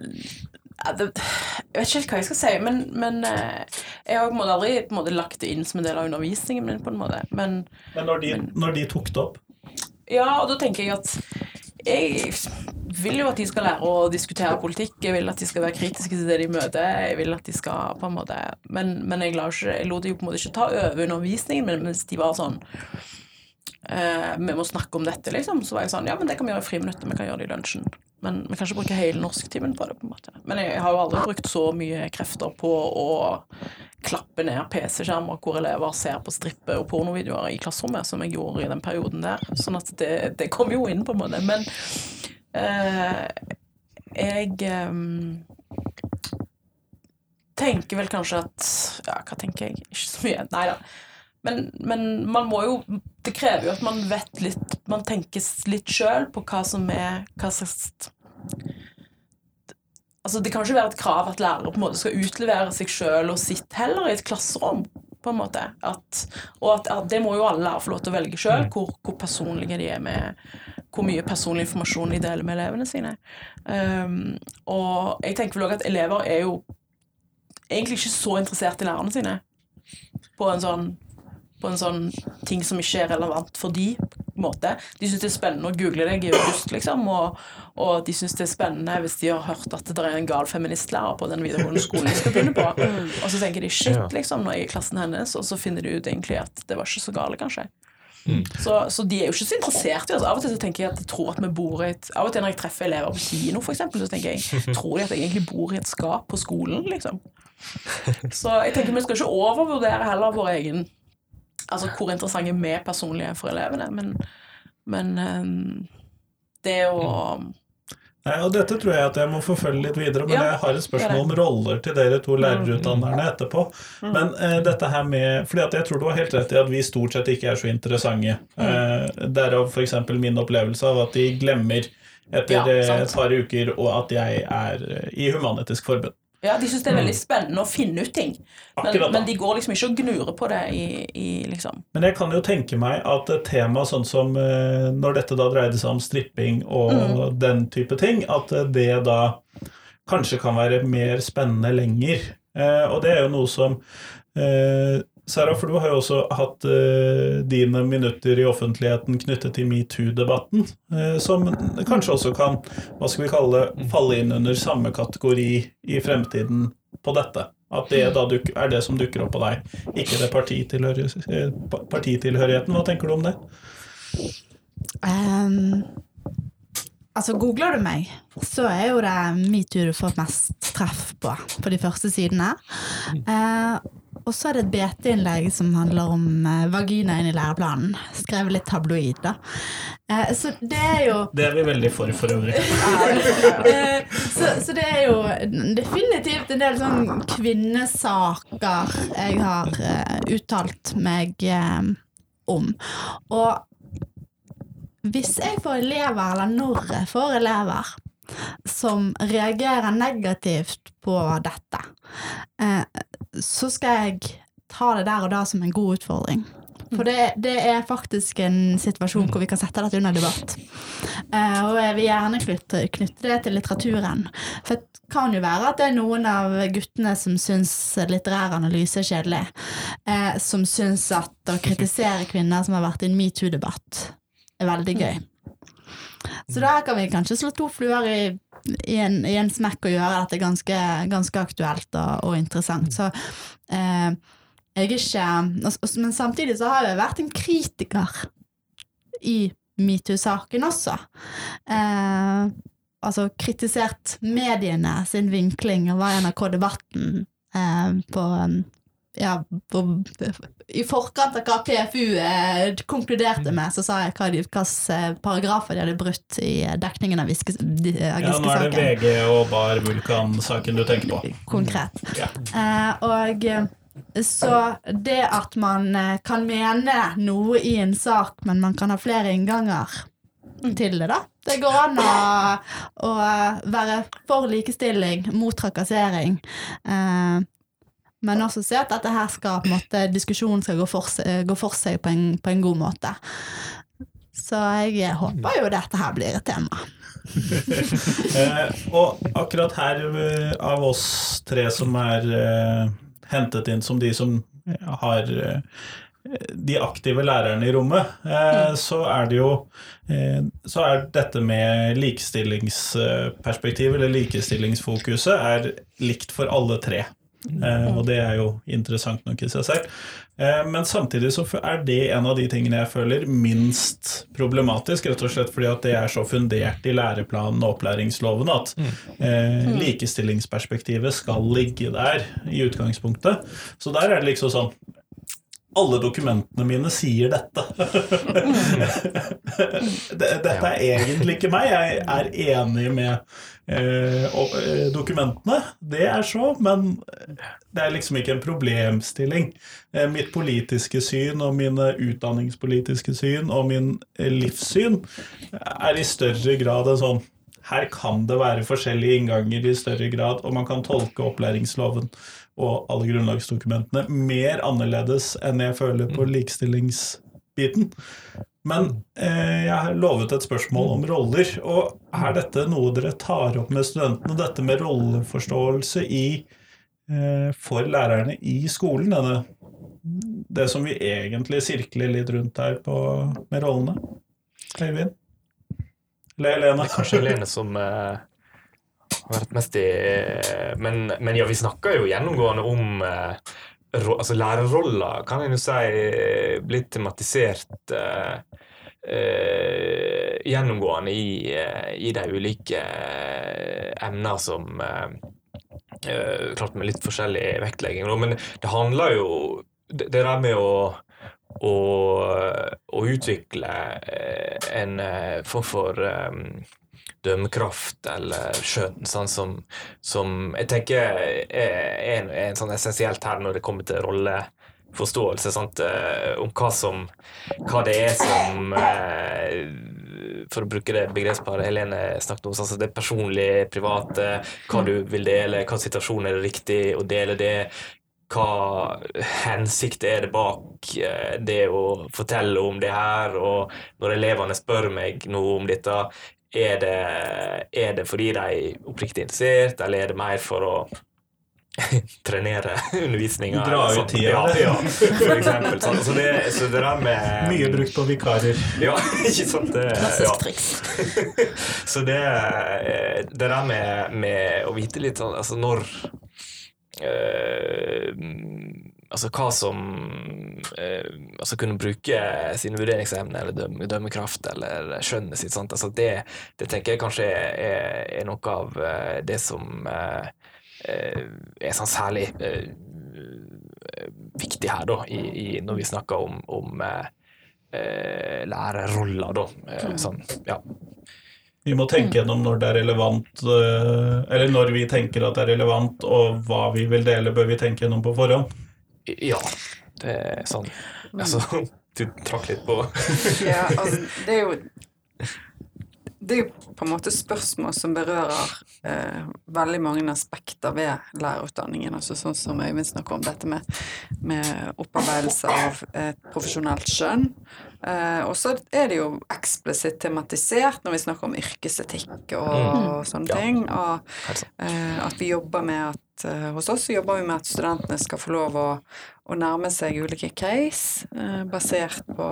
det, jeg vet ikke helt hva jeg skal si, men, men eh, jeg har aldri måte, lagt det inn som en del av undervisningen min. på en måte Men Men når de, når de tok det opp ja, og da tenker jeg at jeg vil jo at de skal lære å diskutere politikk. Jeg vil at de skal være kritiske til det de møter. Jeg vil at de skal på en måte Men, men jeg, ikke, jeg lot de jo på en måte ikke ta over undervisningen min mens de var sånn eh, Vi må snakke om dette, liksom. Så var jeg sånn Ja, men det kan vi gjøre i friminuttet. Vi kan gjøre det i lunsjen. Men vi kan ikke bruke hele norsktimen på det. på en måte Men jeg har jo aldri brukt så mye krefter på å klappe ned PC-skjermer hvor elever ser på strippe- og pornovideoer i klasserommet, som jeg gjorde i den perioden der. Sånn at det, det kom jo inn, på en måte. Men eh, jeg eh, tenker vel kanskje at Ja, hva tenker jeg? Ikke så mye. Nei da. Men, men man må jo Det krever jo at man vet litt Man tenker litt sjøl på hva som er Hva slags Altså, det kan ikke være et krav at lærere på en måte skal utlevere seg sjøl og sitt heller i et klasserom. på en måte. At, og at, at det må jo alle lærere få lov til å velge sjøl, hvor, hvor personlige de er med Hvor mye personlig informasjon de deler med elevene sine. Um, og jeg tenker vel også at elever er jo egentlig ikke så interessert i lærerne sine på en sånn på en sånn ting som ikke er relevant for de måte. De syns det er spennende å google deg i august, liksom, og, og de syns det er spennende hvis de har hørt at det er en gal feministlærer på den videregående skolen de skal begynne på, og så tenker de shit, liksom, når jeg er i klassen hennes, og så finner de ut egentlig at det var ikke så gale, kanskje. Så, så de er jo ikke så interessert i oss. Av og til så tenker jeg at de tror at vi bor i et Av og til når jeg treffer elever på kino, for eksempel, så tenker jeg tror de at jeg egentlig bor i et skap på skolen, liksom. Så jeg tenker vi skal ikke overvurdere heller vår egen Altså hvor interessante vi personlig er for elevene, men, men ehm, det å Nei, og Dette tror jeg at jeg må forfølge litt videre, men Ja, jeg har et spørsmål om roller til dere to lærerutdannerne etterpå. Men eh, dette her med fordi at jeg tror du har helt rett i at vi stort sett ikke er så interessante. Eh, Derav f.eks. min opplevelse av at de glemmer etter Ja, eh, et par uker, og at jeg er eh, i Human-Etisk Forbund. Ja, De syns det er veldig spennende å finne ut ting, men, men de går liksom ikke og gnurer på det i, i liksom. Men jeg kan jo tenke meg at et tema sånn som eh, når dette da dreide seg om stripping og den type ting, at eh, det da kanskje kan være mer spennende lenger. Eh, og det er jo noe som Sara, for du har jo også hatt eh, dine minutter i offentligheten knyttet til metoo-debatten, eh, som kanskje også kan, hva skal vi kalle det, falle inn under samme kategori i fremtiden på dette. At det da duk, er det som dukker opp på deg, ikke det eh, partitilhørigheten. Hva tenker du om det? Um, altså, googler du meg, så er jo det metoo du får mest treff på, på de første sidene. Eh, og så er det et BT-innlegg som handler om eh, vagina inn i læreplanen. Skrevet litt tabloid, da. Eh, så det er jo Det er vi veldig for for øvrig. Eh, så, så det er jo definitivt en del sånn kvinnesaker jeg har eh, uttalt meg om. Og hvis jeg får elever, eller når jeg får elever, som reagerer negativt på dette, eh, så skal jeg ta det der og da som en god utfordring. For det, det er faktisk en situasjon hvor vi kan sette dette under debatt. Uh, og jeg vil gjerne knytte, knytte det til litteraturen. For det kan jo være at det er noen av guttene som syns litterær analyse er kjedelig. Uh, som syns at å kritisere kvinner som har vært i en metoo-debatt, er veldig gøy. Så da kan vi kanskje slå to fluer i, i, en, i en smekk å gjøre dette ganske, ganske aktuelt og, og interessant. Så eh, jeg er ikke Men samtidig så har jeg vært en kritiker i metoo-saken også. Eh, altså kritisert mediene sin vinkling og hva NRK-debatten eh, på ja, på, I forkant av hva PFU eh, konkluderte med, så sa jeg hva hvilke paragrafer de hadde brutt i dekningen av Giske-saken. Ja, nå er det VG og Bar Vulkan-saken du tenker på. Konkret. Ja. Eh, og eh, så det at man eh, kan mene noe i en sak, men man kan ha flere innganger til det, da. Det går an å, å være for likestilling, mot trakassering. Eh, men også se at dette her skal på en måte, diskusjonen skal gå for gå for seg på, en, på en god måte. Så jeg håper jo dette her blir et tema. Eh, og akkurat her, eh, av oss tre som er eh, hentet inn som de som har eh, de aktive lærerne i rommet, eh, så er det jo eh, Så er dette med likestillingsperspektiv, eller likestillingsfokuset, er likt for alle tre. Eh, og det er jo interessant nok i seg selv. Eh, men samtidig så er det en av de tingene jeg føler minst problematisk, rett og slett fordi at det er så fundert i læreplanen og opplæringsloven at eh, likestillingsperspektivet skal ligge der i utgangspunktet. Så der er det liksom sånn alle dokumentene mine sier dette. Dette er egentlig ikke meg. Jeg er enig med eh, eh, dokumentene. Det er så, men det er liksom ikke en problemstilling. Eh, mitt politiske syn og mine utdanningspolitiske syn og min livssyn er i større grad en sånn her kan det være forskjellige innganger i større grad, og man kan tolke opplæringsloven og alle grunnlagsdokumentene mer annerledes enn jeg føler på likestillingsbiten. Men eh, jeg har lovet et spørsmål om roller, og er dette noe dere tar opp med studentene? Dette med rolleforståelse i, eh, for lærerne i skolen? Denne, det som vi egentlig sirkler litt rundt her på, med rollene? Øyvind? Eller Helene? Kanskje Helene som eh, har vært mest i men, men ja, vi snakker jo gjennomgående om eh, altså Lærerroller kan en jo si blir tematisert eh, eh, gjennomgående i, eh, i de ulike eh, emner som eh, Klart med litt forskjellig vektlegging, men det handler jo Det, det der med å å, å utvikle eh, en eh, form for um, dømmekraft eller skjønn, sånn som, som jeg tenker er, en, en sånn essensielt her når det kommer til rolleforståelse. Sant? Om hva som Hva det er som For å bruke det begrepsparet Helene snakket om, sånn det personlige, private, hva du vil dele, hva situasjon er det riktig å dele det, hva hensikt er det bak eh, det å fortelle om det her, og når elevene spør meg noe om dette, er det, er det fordi de er oppriktig interessert, eller er det mer for å trenere undervisninga? Dra ut sånn? tida. Ja, ja, for eksempel. Sånn. Så, det, så det der med Mye brukt på vikarer. Ja, ikke sant? Det, Klassisk ja. triks. Så det, eh, det der med, med å vite litt sånn Altså når Altså hva som eh, Altså kunne bruke sine vurderingsevner eller dømme, dømmekraft eller skjønnet sitt. Altså det, det tenker jeg kanskje er, er noe av eh, det som eh, eh, er sånn særlig eh, viktig her, da, i, i, når vi snakker om, om eh, eh, lærerroller, da. Eh, sånn, ja. Vi må tenke gjennom når det er relevant, eh, eller når vi tenker at det er relevant, og hva vi vil dele, bør vi tenke gjennom på forhånd. Ja, det er sånn Altså, du trakk litt på Ja, altså, det er jo Det er jo på en måte spørsmål som berører eh, veldig mange aspekter ved lærerutdanningen. Altså sånn som Øyvind snakker om, dette med, med opparbeidelse av et profesjonelt skjønn. Eh, og så er det jo eksplisitt tematisert når vi snakker om yrkesetikk og, og sånne Ja. ting. Og eh, at vi jobber med at eh, Hos oss så jobber vi med at studentene skal få lov å, å nærme seg ulike case eh, basert på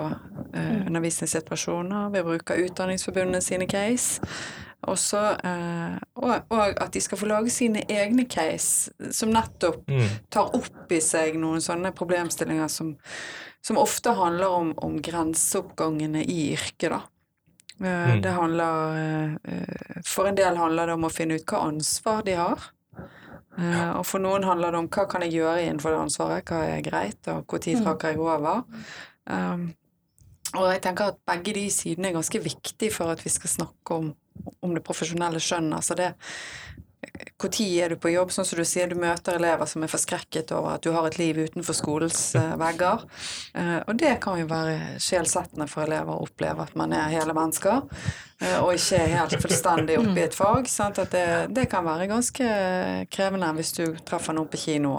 eh, undervisningssituasjoner. Vi bruker Utdanningsforbundet sine case. Også, eh, og, og at de skal få lage sine egne case, som nettopp Mm. tar opp i seg noen sånne problemstillinger som, som ofte handler om, om grenseoppgangene i yrket, da. Mm. Det handler For en del handler det om å finne ut hva ansvar de har. Eh, Og for noen handler det om hva kan jeg gjøre innenfor det ansvaret, hva er greit, og når trakker jeg over. Um, og jeg tenker at begge de sidene er ganske viktige for at vi skal snakke om, om det profesjonelle skjønnet. Altså det Når er du på jobb? Sånn som du sier, du møter elever som er forskrekket over at du har et liv utenfor skolens eh, vegger. Eh, og det kan jo være sjelsettende for elever å oppleve at man er hele mennesker, eh, og ikke er helt fullstendig oppe i et fag. Sant? At det, det kan være ganske krevende hvis du treffer noen på kino.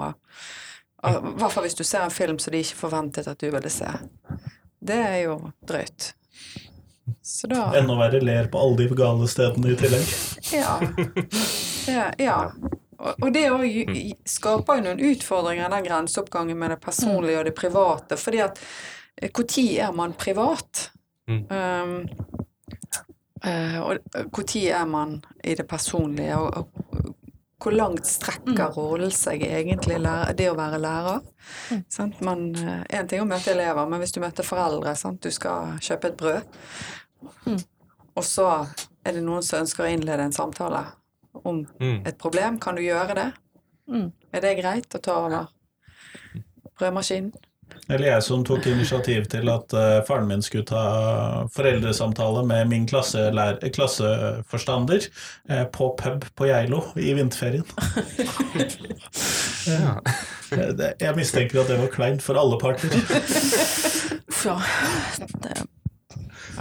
I hvert fall hvis du ser en film som de ikke forventet at du ville se. Det er jo drøyt. Så da Enda verre ler på alle de gale stedene i tillegg. Ja. ja, ja. Og og det òg skaper jo noen utfordringer, den grenseoppgangen med det personlige og det private. Fordi at når er man privat? Mm. Um, eh, og når er man i det personlige? Og, og hvor langt strekker rollen seg egentlig, det å være lærer? Sant? Man, eh, en ting er å møte elever, men hvis du møter foreldre, sant? du skal kjøpe et brød, og så er det noen som ønsker å innlede en samtale om Mm. et problem, kan du gjøre det? Mm. Er det greit å ta over brødmaskinen? Eller jeg som tok initiativ til at uh, faren min skulle ta foreldresamtale med min klasseforstander uh, på pub på Geilo i vinterferien. Ja. Eh, Jeg mistenker at det var kleint for alle parter. Uff, ja. Det.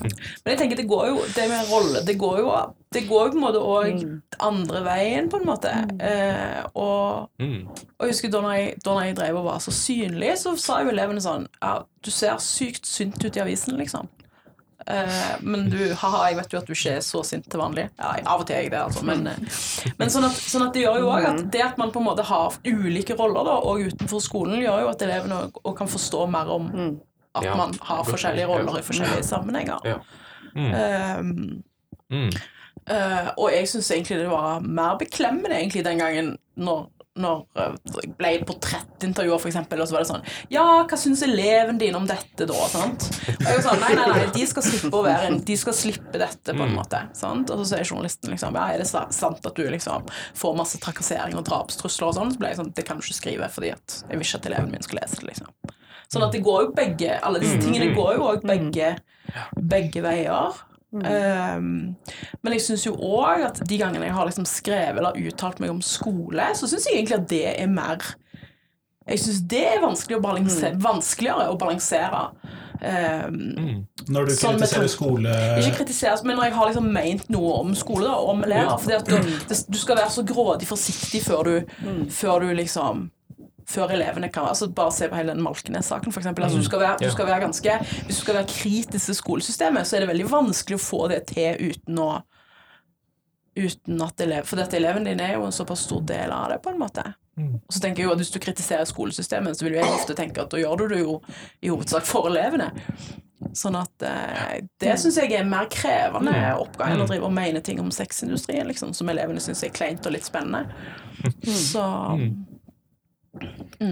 Men jeg tenker det går jo det med rolle Det går jo, det går jo på en måte òg andre veien, på en måte. Eh, og, Mm. og jeg husker da når jeg, da når jeg drev og var så synlig, så sa jo elevene sånn Ja, du ser sykt synt ut i avisen, liksom. Eh, men du, haha, jeg vet jo at du ikke er så sint til vanlig. Ja, av og til er jeg det, altså. Men, eh, men sånn, at, sånn at det gjør jo òg at det at man på en måte har ulike roller da, og utenfor skolen, gjør jo at elevene òg kan forstå mer om at Ja, man har forskjellige roller i forskjellige sammenhenger. Ja. Mm. Um, Mm. Uh, og jeg syns egentlig det var mer beklemmende egentlig den gangen når, når eh, jeg ble i portrettintervjuer, eksempel, og så var det sånn Ja, hva syns eleven din om dette, da? Sant? Og jeg var sånn, nei, nei, nei, de skal slippe å være en De skal slippe dette, på en måte. Sant? Og så sier journalisten liksom Ja, er det sant at du liksom får masse trakassering og drapstrusler og sånn? Så ble jeg sånn Det kan du ikke skrive, fordi at jeg vil ikke at eleven min skal lese det, liksom. Sånn at det går jo begge Alle disse tingene går jo òg begge, begge veier. Um, men jeg syns jo òg at de gangene jeg har liksom skrevet eller uttalt meg om skole, så syns jeg egentlig at det er mer Jeg syns det er vanskelig å balansere, vanskeligere å balansere. Um, Når du Sånn kritiserer skole ikke kritiseres, men når jeg har liksom ment noe om skole da, om elever. Fordi at du, du skal være så grådig forsiktig før du, før du liksom før elevene kan altså Bare se på hele den Malkenes-saken, f.eks. Altså, du, skal være- du skal være ganske Hvis du skal være kritisk til skolesystemet, så er det veldig vanskelig å få det til uten å Uten at elev, For dette eleven din er jo en såpass stor del av det, på en måte. Og så tenker jeg jo at Hvis du kritiserer skolesystemet, så vil jeg ofte tenke at da gjør du det jo i hovedsak for elevene. Sånn at eh, Det syns jeg er en mer krevende oppgave enn å drive og mene ting om sexindustrien, liksom, som elevene syns er kleint og litt spennende. Så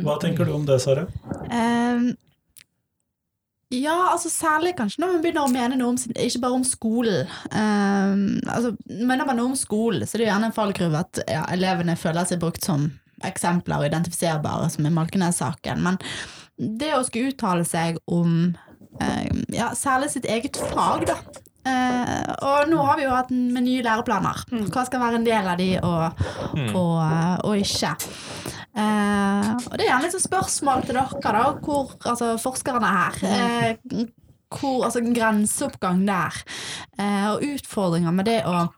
Hva tenker du om det, Sara? Um, ja, altså særlig kanskje når man begynner å mene noe om sin, ikke bare om skolen. Um, altså, mener man noe om skolen, så det er det jo gjerne en fallgruve at ja, elevene føler seg brukt som eksempler og identifiserbare, som i Malkenes-saken. Men det å skulle uttale seg om ehm, ja, særlig sitt eget fag, da. Eh, og nå har vi jo hatt med nye læreplaner. Hva skal være en del av de, og, og, og ikke. Eh, og det er gjerne litt sånn spørsmål til dere, da, hvor, altså forskerne her. Eh, hvor, altså en grenseoppgang der. Eh, og utfordringer med det å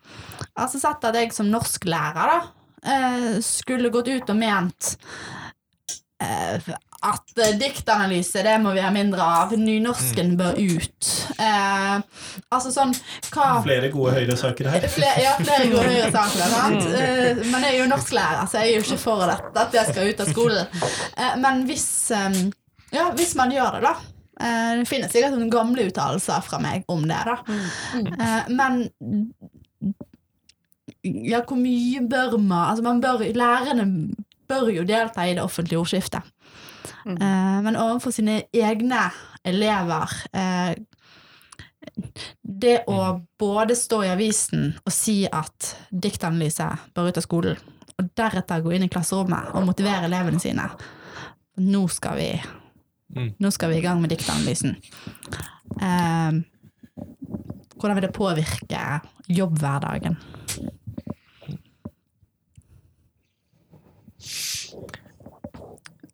Altså sett at jeg som norsklærer da eh, skulle gått ut og ment eh, at eh, diktanalyse, det må vi ha mindre av. Nynorsken bør ut. Eh, altså sånn hva Flere gode høyresaker her. Flere, ja, flere gode høyresaker. sant? Eh, Men jeg er jo norsklærer, så jeg er jo ikke for at, at jeg skal ut av skolen. Eh, Men hvis, eh, ja, hvis man gjør det, da. eh, Det finnes sikkert noen gamle uttalelser fra meg om det, da. Eh, Men ja, hvor mye bør man Altså, man bør Lærerne bør jo delta i det offentlige ordskiftet. Eh, Men overfor sine egne elever eh, det å både stå i avisen og si at diktanalyse bør ut av skolen, og deretter gå inn i klasserommet og motivere elevene sine Nå skal vi, Mm. nå skal vi i gang med diktanalysen. Eh, hvordan vil det påvirke jobbhverdagen?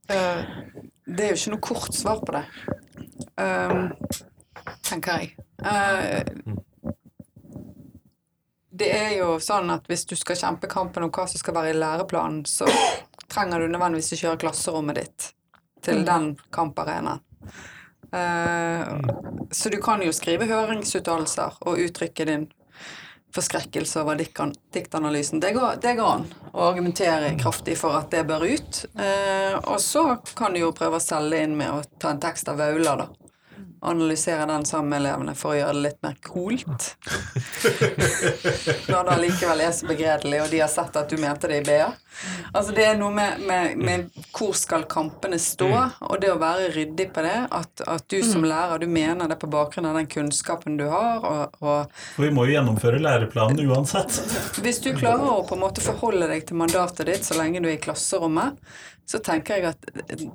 Eh, det er jo ikke noe kort svar på det, um, tenker jeg. Uh, det er jo sånn at hvis du skal kjempe kampen om hva som skal være i læreplanen, så trenger du nødvendigvis å kjøre klasserommet ditt til den kamparenaen. Uh, så du kan jo skrive høringsuttalelser og uttrykke din forskrekkelse over diktanalysen. Det går, det går an å argumentere kraftig for at det bør ut. Eh, og så kan du jo prøve å selge inn med å ta en tekst av Vaula, da. Analysere den sammen med elevene for å gjøre det litt mer coolt. Når det allikevel er så begredelig, og de har sett at du mente det i BA. Altså Det er noe med, med, med hvor skal kampene stå, og det å være ryddig på det. At, at du som lærer, du mener det på bakgrunn av den kunnskapen du har, og, og vi må jo gjennomføre læreplanen uansett. hvis du klarer å på en måte forholde deg til mandatet ditt så lenge du er i klasserommet, så tenker jeg at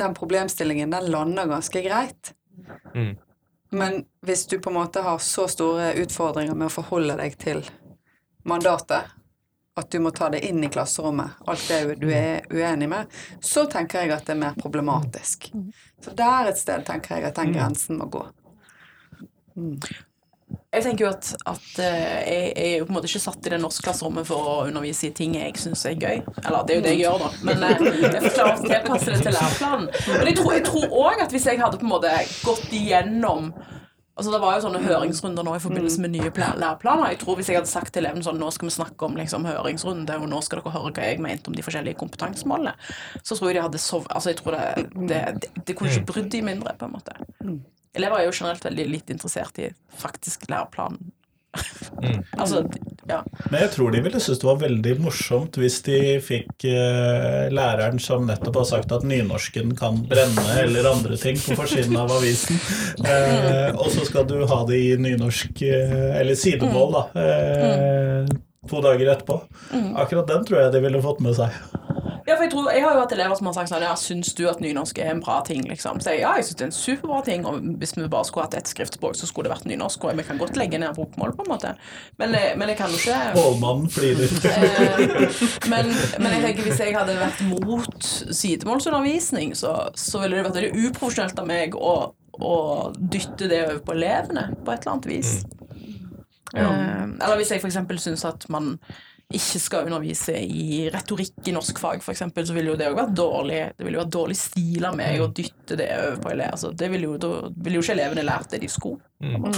den problemstillingen den lander ganske greit. Mm. Men hvis du på en måte har så store utfordringer med å forholde deg til mandatet, at du må ta det inn i klasserommet, alt det du er uenig med, så tenker jeg at det er mer problematisk. Så der et sted tenker jeg at den grensen må gå. Jeg tenker jo at, at eh, jeg, jeg er jo på en måte ikke satt i det norske klasserommet for å undervise i ting jeg syns er gøy. Eller det er jo det jeg gjør, da. Men eh, jeg får klare det til læreplanen. Men jeg tror, òg at hvis jeg hadde på en måte gått igjennom Altså Det var jo sånne høringsrunder nå i forbindelse med nye læreplaner. Jeg tror Hvis jeg hadde sagt til elevene sånn nå skal vi snakke om liksom, høringsrunde, og nå skal dere høre hva jeg mente om de forskjellige kompetansemålene, så tror jeg de hadde sovet Altså jeg tror det, det, det, det kunne ikke brydd de mindre, på en måte. Elever er jo generelt veldig litt interessert i faktisk læreplanen. altså, ja. Men jeg tror de ville synes det var veldig morsomt hvis de fikk eh, læreren som nettopp har sagt at nynorsken kan brenne eller andre ting på forsiden av avisen, eh, og så skal du ha det i nynorsk, eh, eller sidemål, da, eh, to dager etterpå. Akkurat den tror jeg de ville fått med seg. Ja, for jeg, tror, jeg har jo hatt elever som har sagt sånn Ja, syns du at nynorsk er en bra ting, liksom? Så jeg, ja, jeg syns det er en superbra ting, og hvis vi bare skulle hatt ett skriftspråk, så skulle det vært nynorsk, og vi kan godt legge ned bokmål, på en måte. Men, eh, men jeg kan jo ikke Målmannen flirer. Eh, men, men jeg tenker hvis jeg hadde vært mot sidemålsundervisning, så, så ville det vært veldig uprofesjonelt av meg å, å dytte det over på elevene på et eller annet vis. Eh, eller hvis jeg f.eks. syns at man ikke skal undervise i retorikk i norskfag, f.eks., så vil jo det òg være dårlig Det vil jo være dårlig stil av meg å dytte det over på elever. Altså, det ville jo, da ville jo ikke elevene lært det de skulle. på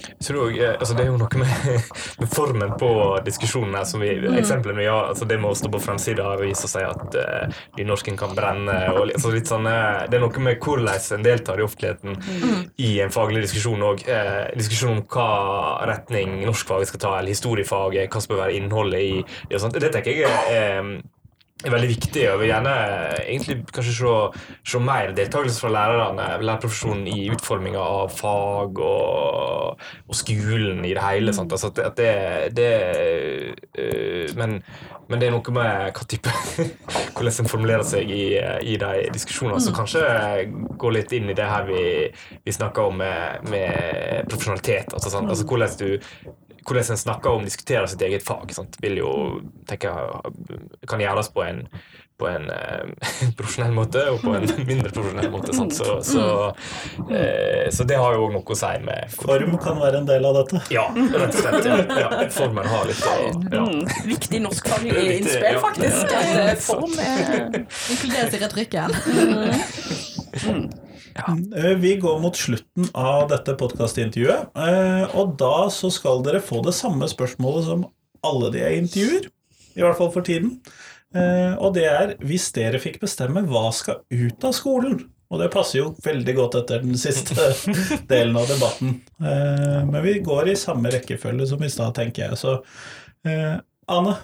er jo- altså det er jo noe med, med formen på diskusjonen her. Som vi, Eksempelet med ja, altså det med å stå på framsida av avis og si at uh, nynorsken kan brenne. Og, altså litt sånn, eh, det er noe med hvordan en deltar i offentligheten i en faglig diskusjon òg. Uh, diskusjon om hva retning norskfaget skal ta, eller historiefaget, hva som bør være innholdet i det. Det tenker jeg er eh, er veldig viktig. og vil gjerne egentlig kanskje se, se mer deltakelse fra lærerne, lærerprofesjonen i utforminga av fag og, og skolen i det hele. Sant? Altså at det, det, øh, men, men det er noe med hva type hvordan en formulerer seg i, i de diskusjonene. Så kanskje gå litt inn i det her vi, vi snakker om med, med profesjonalitet. Altså, sant? altså hvordan du hvordan en snakker om diskuterer sitt eget fag, sant? vil jo tenke kan gjøres på en, på en eh, profesjonell måte og på en mindre profesjonell måte. Sant? Så, så, eh, så det har jo òg noe å si med Form kan være en del av dette. Ja, rett og slett. Ja. Ja, formen har litt å ja. Mm, viktig norskfaglig innspill, ja. faktisk. At form er Inkluderes i retorikken. Eh, Vi går mot slutten av dette podkastintervjuet, eh, og da så skal dere få det samme spørsmålet som alle de jeg intervjuer, i hvert fall for tiden. Eh, Og det er hvis dere fikk bestemme hva skal ut av skolen? Og det passer jo veldig godt etter den siste delen av debatten. Eh, Men vi går i samme rekkefølge som i stad, tenker jeg. Så Anne?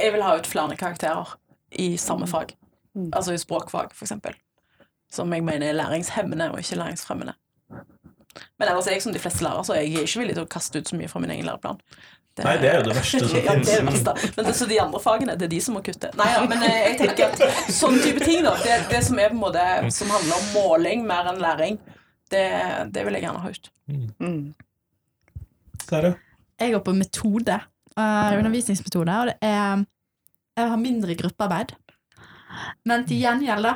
Jeg vil ha ut flere karakterer i samme fag. Altså i språkfag, for eksempel. Som jeg mener er læringshemmende og ikke læringsfremmende. Men ellers er jeg som de fleste lærere, så jeg er ikke villig til å kaste ut så mye fra min egen læreplan. Nei, det er jo det verste som ja, det er det verste. Men det, så de andre fagene, det er de som må kutte. Nei ja, men eh, jeg tenker at sånn type ting, da, det, det som er på en måte Som handler om måling mer enn læring, det, det vil jeg gjerne ha ut. Mm. Sara? Jeg går på metode, Uh, undervisningsmetode, og det er Jeg har mindre gruppearbeid. Men til gjengjeld, da,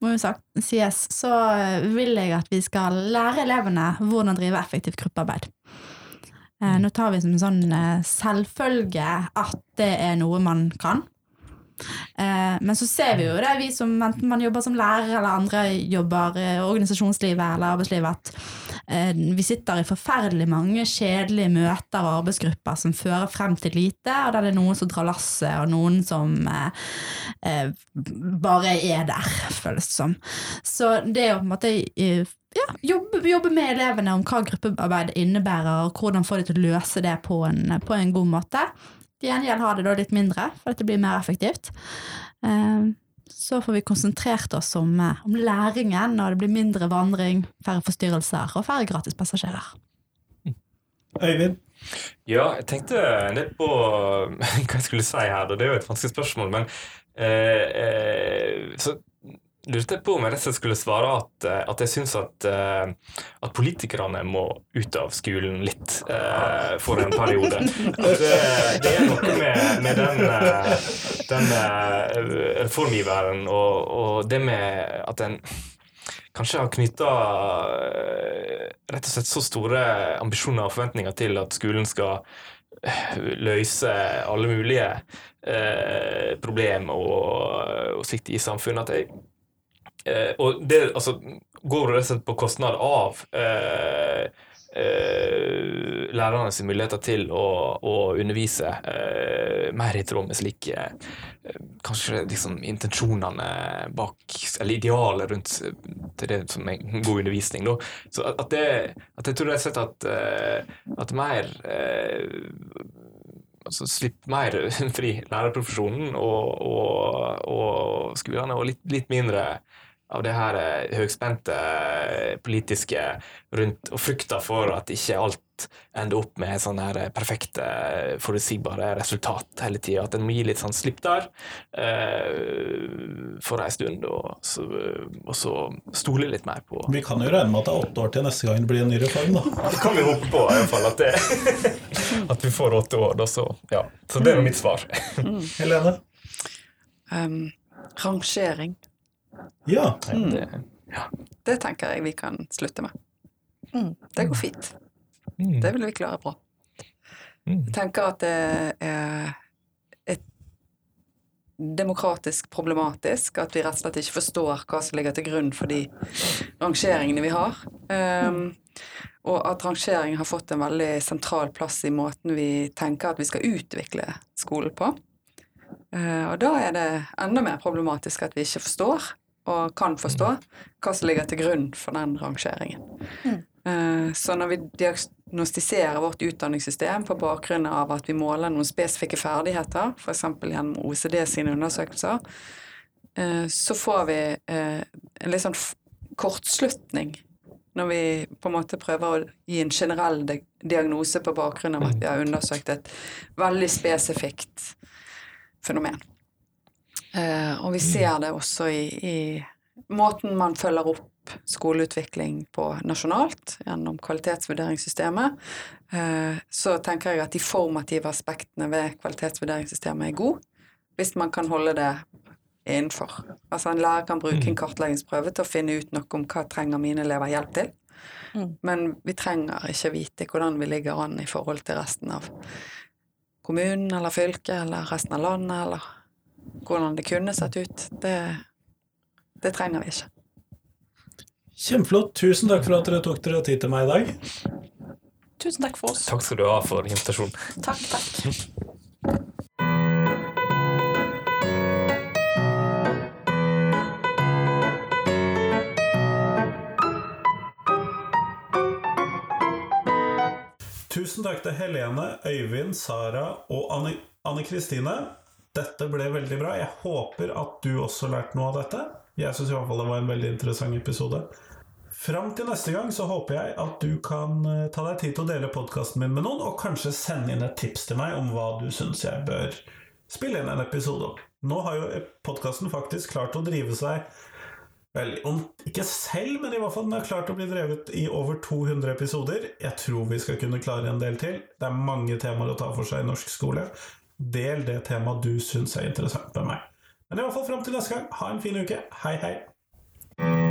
må jo sagt, sies, så eh, vil jeg at vi skal lære elevene hvordan drive effektivt gruppearbeid. Eh, Nå tar vi som en sånn eh, selvfølge at det er noe man kan. Eh, Men så ser vi jo det, vi som enten man jobber som lærer eller andre jobber i organisasjonslivet eller arbeidslivet, at eh, vi sitter i forferdelig mange kjedelige møter og arbeidsgrupper som fører frem til lite, og der det er noen som drar lasset, og noen som eh, eh, bare er der, føles det som. Så det å på en måte eh, ja, jobbe, jobbe med elevene om hva gruppearbeid innebærer, og hvordan få dem til å løse det på en, på en god måte. Til gjengjeld har det da litt mindre, for at det blir mer effektivt. Eh, Så får vi konsentrert oss om, eh, om læringen, og det blir mindre vandring, færre forstyrrelser og færre gratispassasjerer. Øyvind? Ja, jeg tenkte litt på hva jeg skulle si her. Det er jo et vanskelig spørsmål. Men eh, eh, så lurte på om jeg rett og slett skulle svare at, eh, at jeg syns at, eh, at politikerne må ut av skolen litt eh, for en periode. At det, det er noe med, med den, eh, den eh, reformiveren og, og det med at en kanskje har knytta rett og slett så store ambisjoner og forventninger til at skolen skal eh, løse alle mulige eh, problemer og, og slikt i samfunnet. At jeg, eh, og det altså, går rett og slett på kostnad av eh, eh, lærerne sine muligheter til å, å undervise eh, mer i tråd med slik eh, kanskje liksom intensjonene bak, eller idealet rundt eh, til det som er god undervisning. Da. Så at, det, at jeg tror rett og slett at, at mer altså Slipp mer fri lærerprofesjonen og, og, og skolene, og litt, litt mindre av det her eh, høyspente eh, politiske rundt, og frykta for at ikke alt ender opp med sånne her eh, perfekte, forutsigbare resultat hele tida. At en må gi litt sånn slipp der uh, for ei stund, og så, og så stole litt mer på Vi kan jo regne med at det er åtte år til neste gang det blir en ny reform, da. Det kan vi håpe på, i hvert fall. At, det, at vi får åtte år. Da, så, ja. så det er mitt svar. Helene? Um, rangering. Ja. Det, Det tenker jeg vi kan slutte med. Mm. Det går fint. mm, Det vil vi klare bra. mm. Jeg tenker at det er et demokratisk problematisk at vi rett og slett ikke forstår hva som ligger til grunn for de rangeringene vi har. Um, og at rangering har fått en veldig sentral plass i måten vi tenker at vi skal utvikle skolen på. Uh, og da er det enda mer problematisk at vi ikke forstår, og kan forstå, hva som ligger til grunn for den rangeringen. Mm. Så når vi diagnostiserer vårt utdanningssystem på bakgrunn av at vi måler noen spesifikke ferdigheter, f.eks. gjennom OECD sine undersøkelser, eh, så får vi eh, en litt sånn kortslutning når vi på en måte prøver å gi en generell diagnose på bakgrunn av at vi har undersøkt et veldig spesifikt fenomen. Eh, og vi ser det også i, i måten man følger opp skoleutvikling på nasjonalt gjennom kvalitetsvurderingssystemet. Eh, så tenker jeg at de formative aspektene ved kvalitetsvurderingssystemet er gode, hvis man kan holde det innenfor. Altså en lærer kan bruke en kartleggingsprøve til å finne ut noe om hva trenger mine elever hjelp til. Mm. Men vi trenger ikke vite hvordan vi ligger an i forhold til resten av kommunen eller fylket eller resten av landet, eller hvordan det kunne sett ut. Det, det trenger vi ikke. Kjempeflott. Tusen takk for at dere tok dere tid til meg i dag. Tusen takk for oss. Takk skal du ha for invitasjonen. Takk, takk. Tusen takk til Helene, Øyvind, Sara og Anne- Anne Kristine. Dette ble veldig bra. Jeg håper at du også lærte noe av dette. Jeg syns i hvert fall det var en veldig interessant episode. Fram til neste gang så håper jeg at du kan eh, ta deg tid til å dele podkasten min med noen, og kanskje sende inn et tips til meg om hva du syns jeg bør spille inn en episode om. Nå har jo podkasten faktisk klart å drive seg Vel, om ikke selv, men i hvert fall den har klart å bli drevet i over 200 episoder. Jeg tror vi skal kunne klare en del til. Det er mange temaer å ta for seg i norsk skole. Del det temaet du syns er interessant med meg. Men i hvert fall fram til neste gang, ha en fin uke. Hei, hei.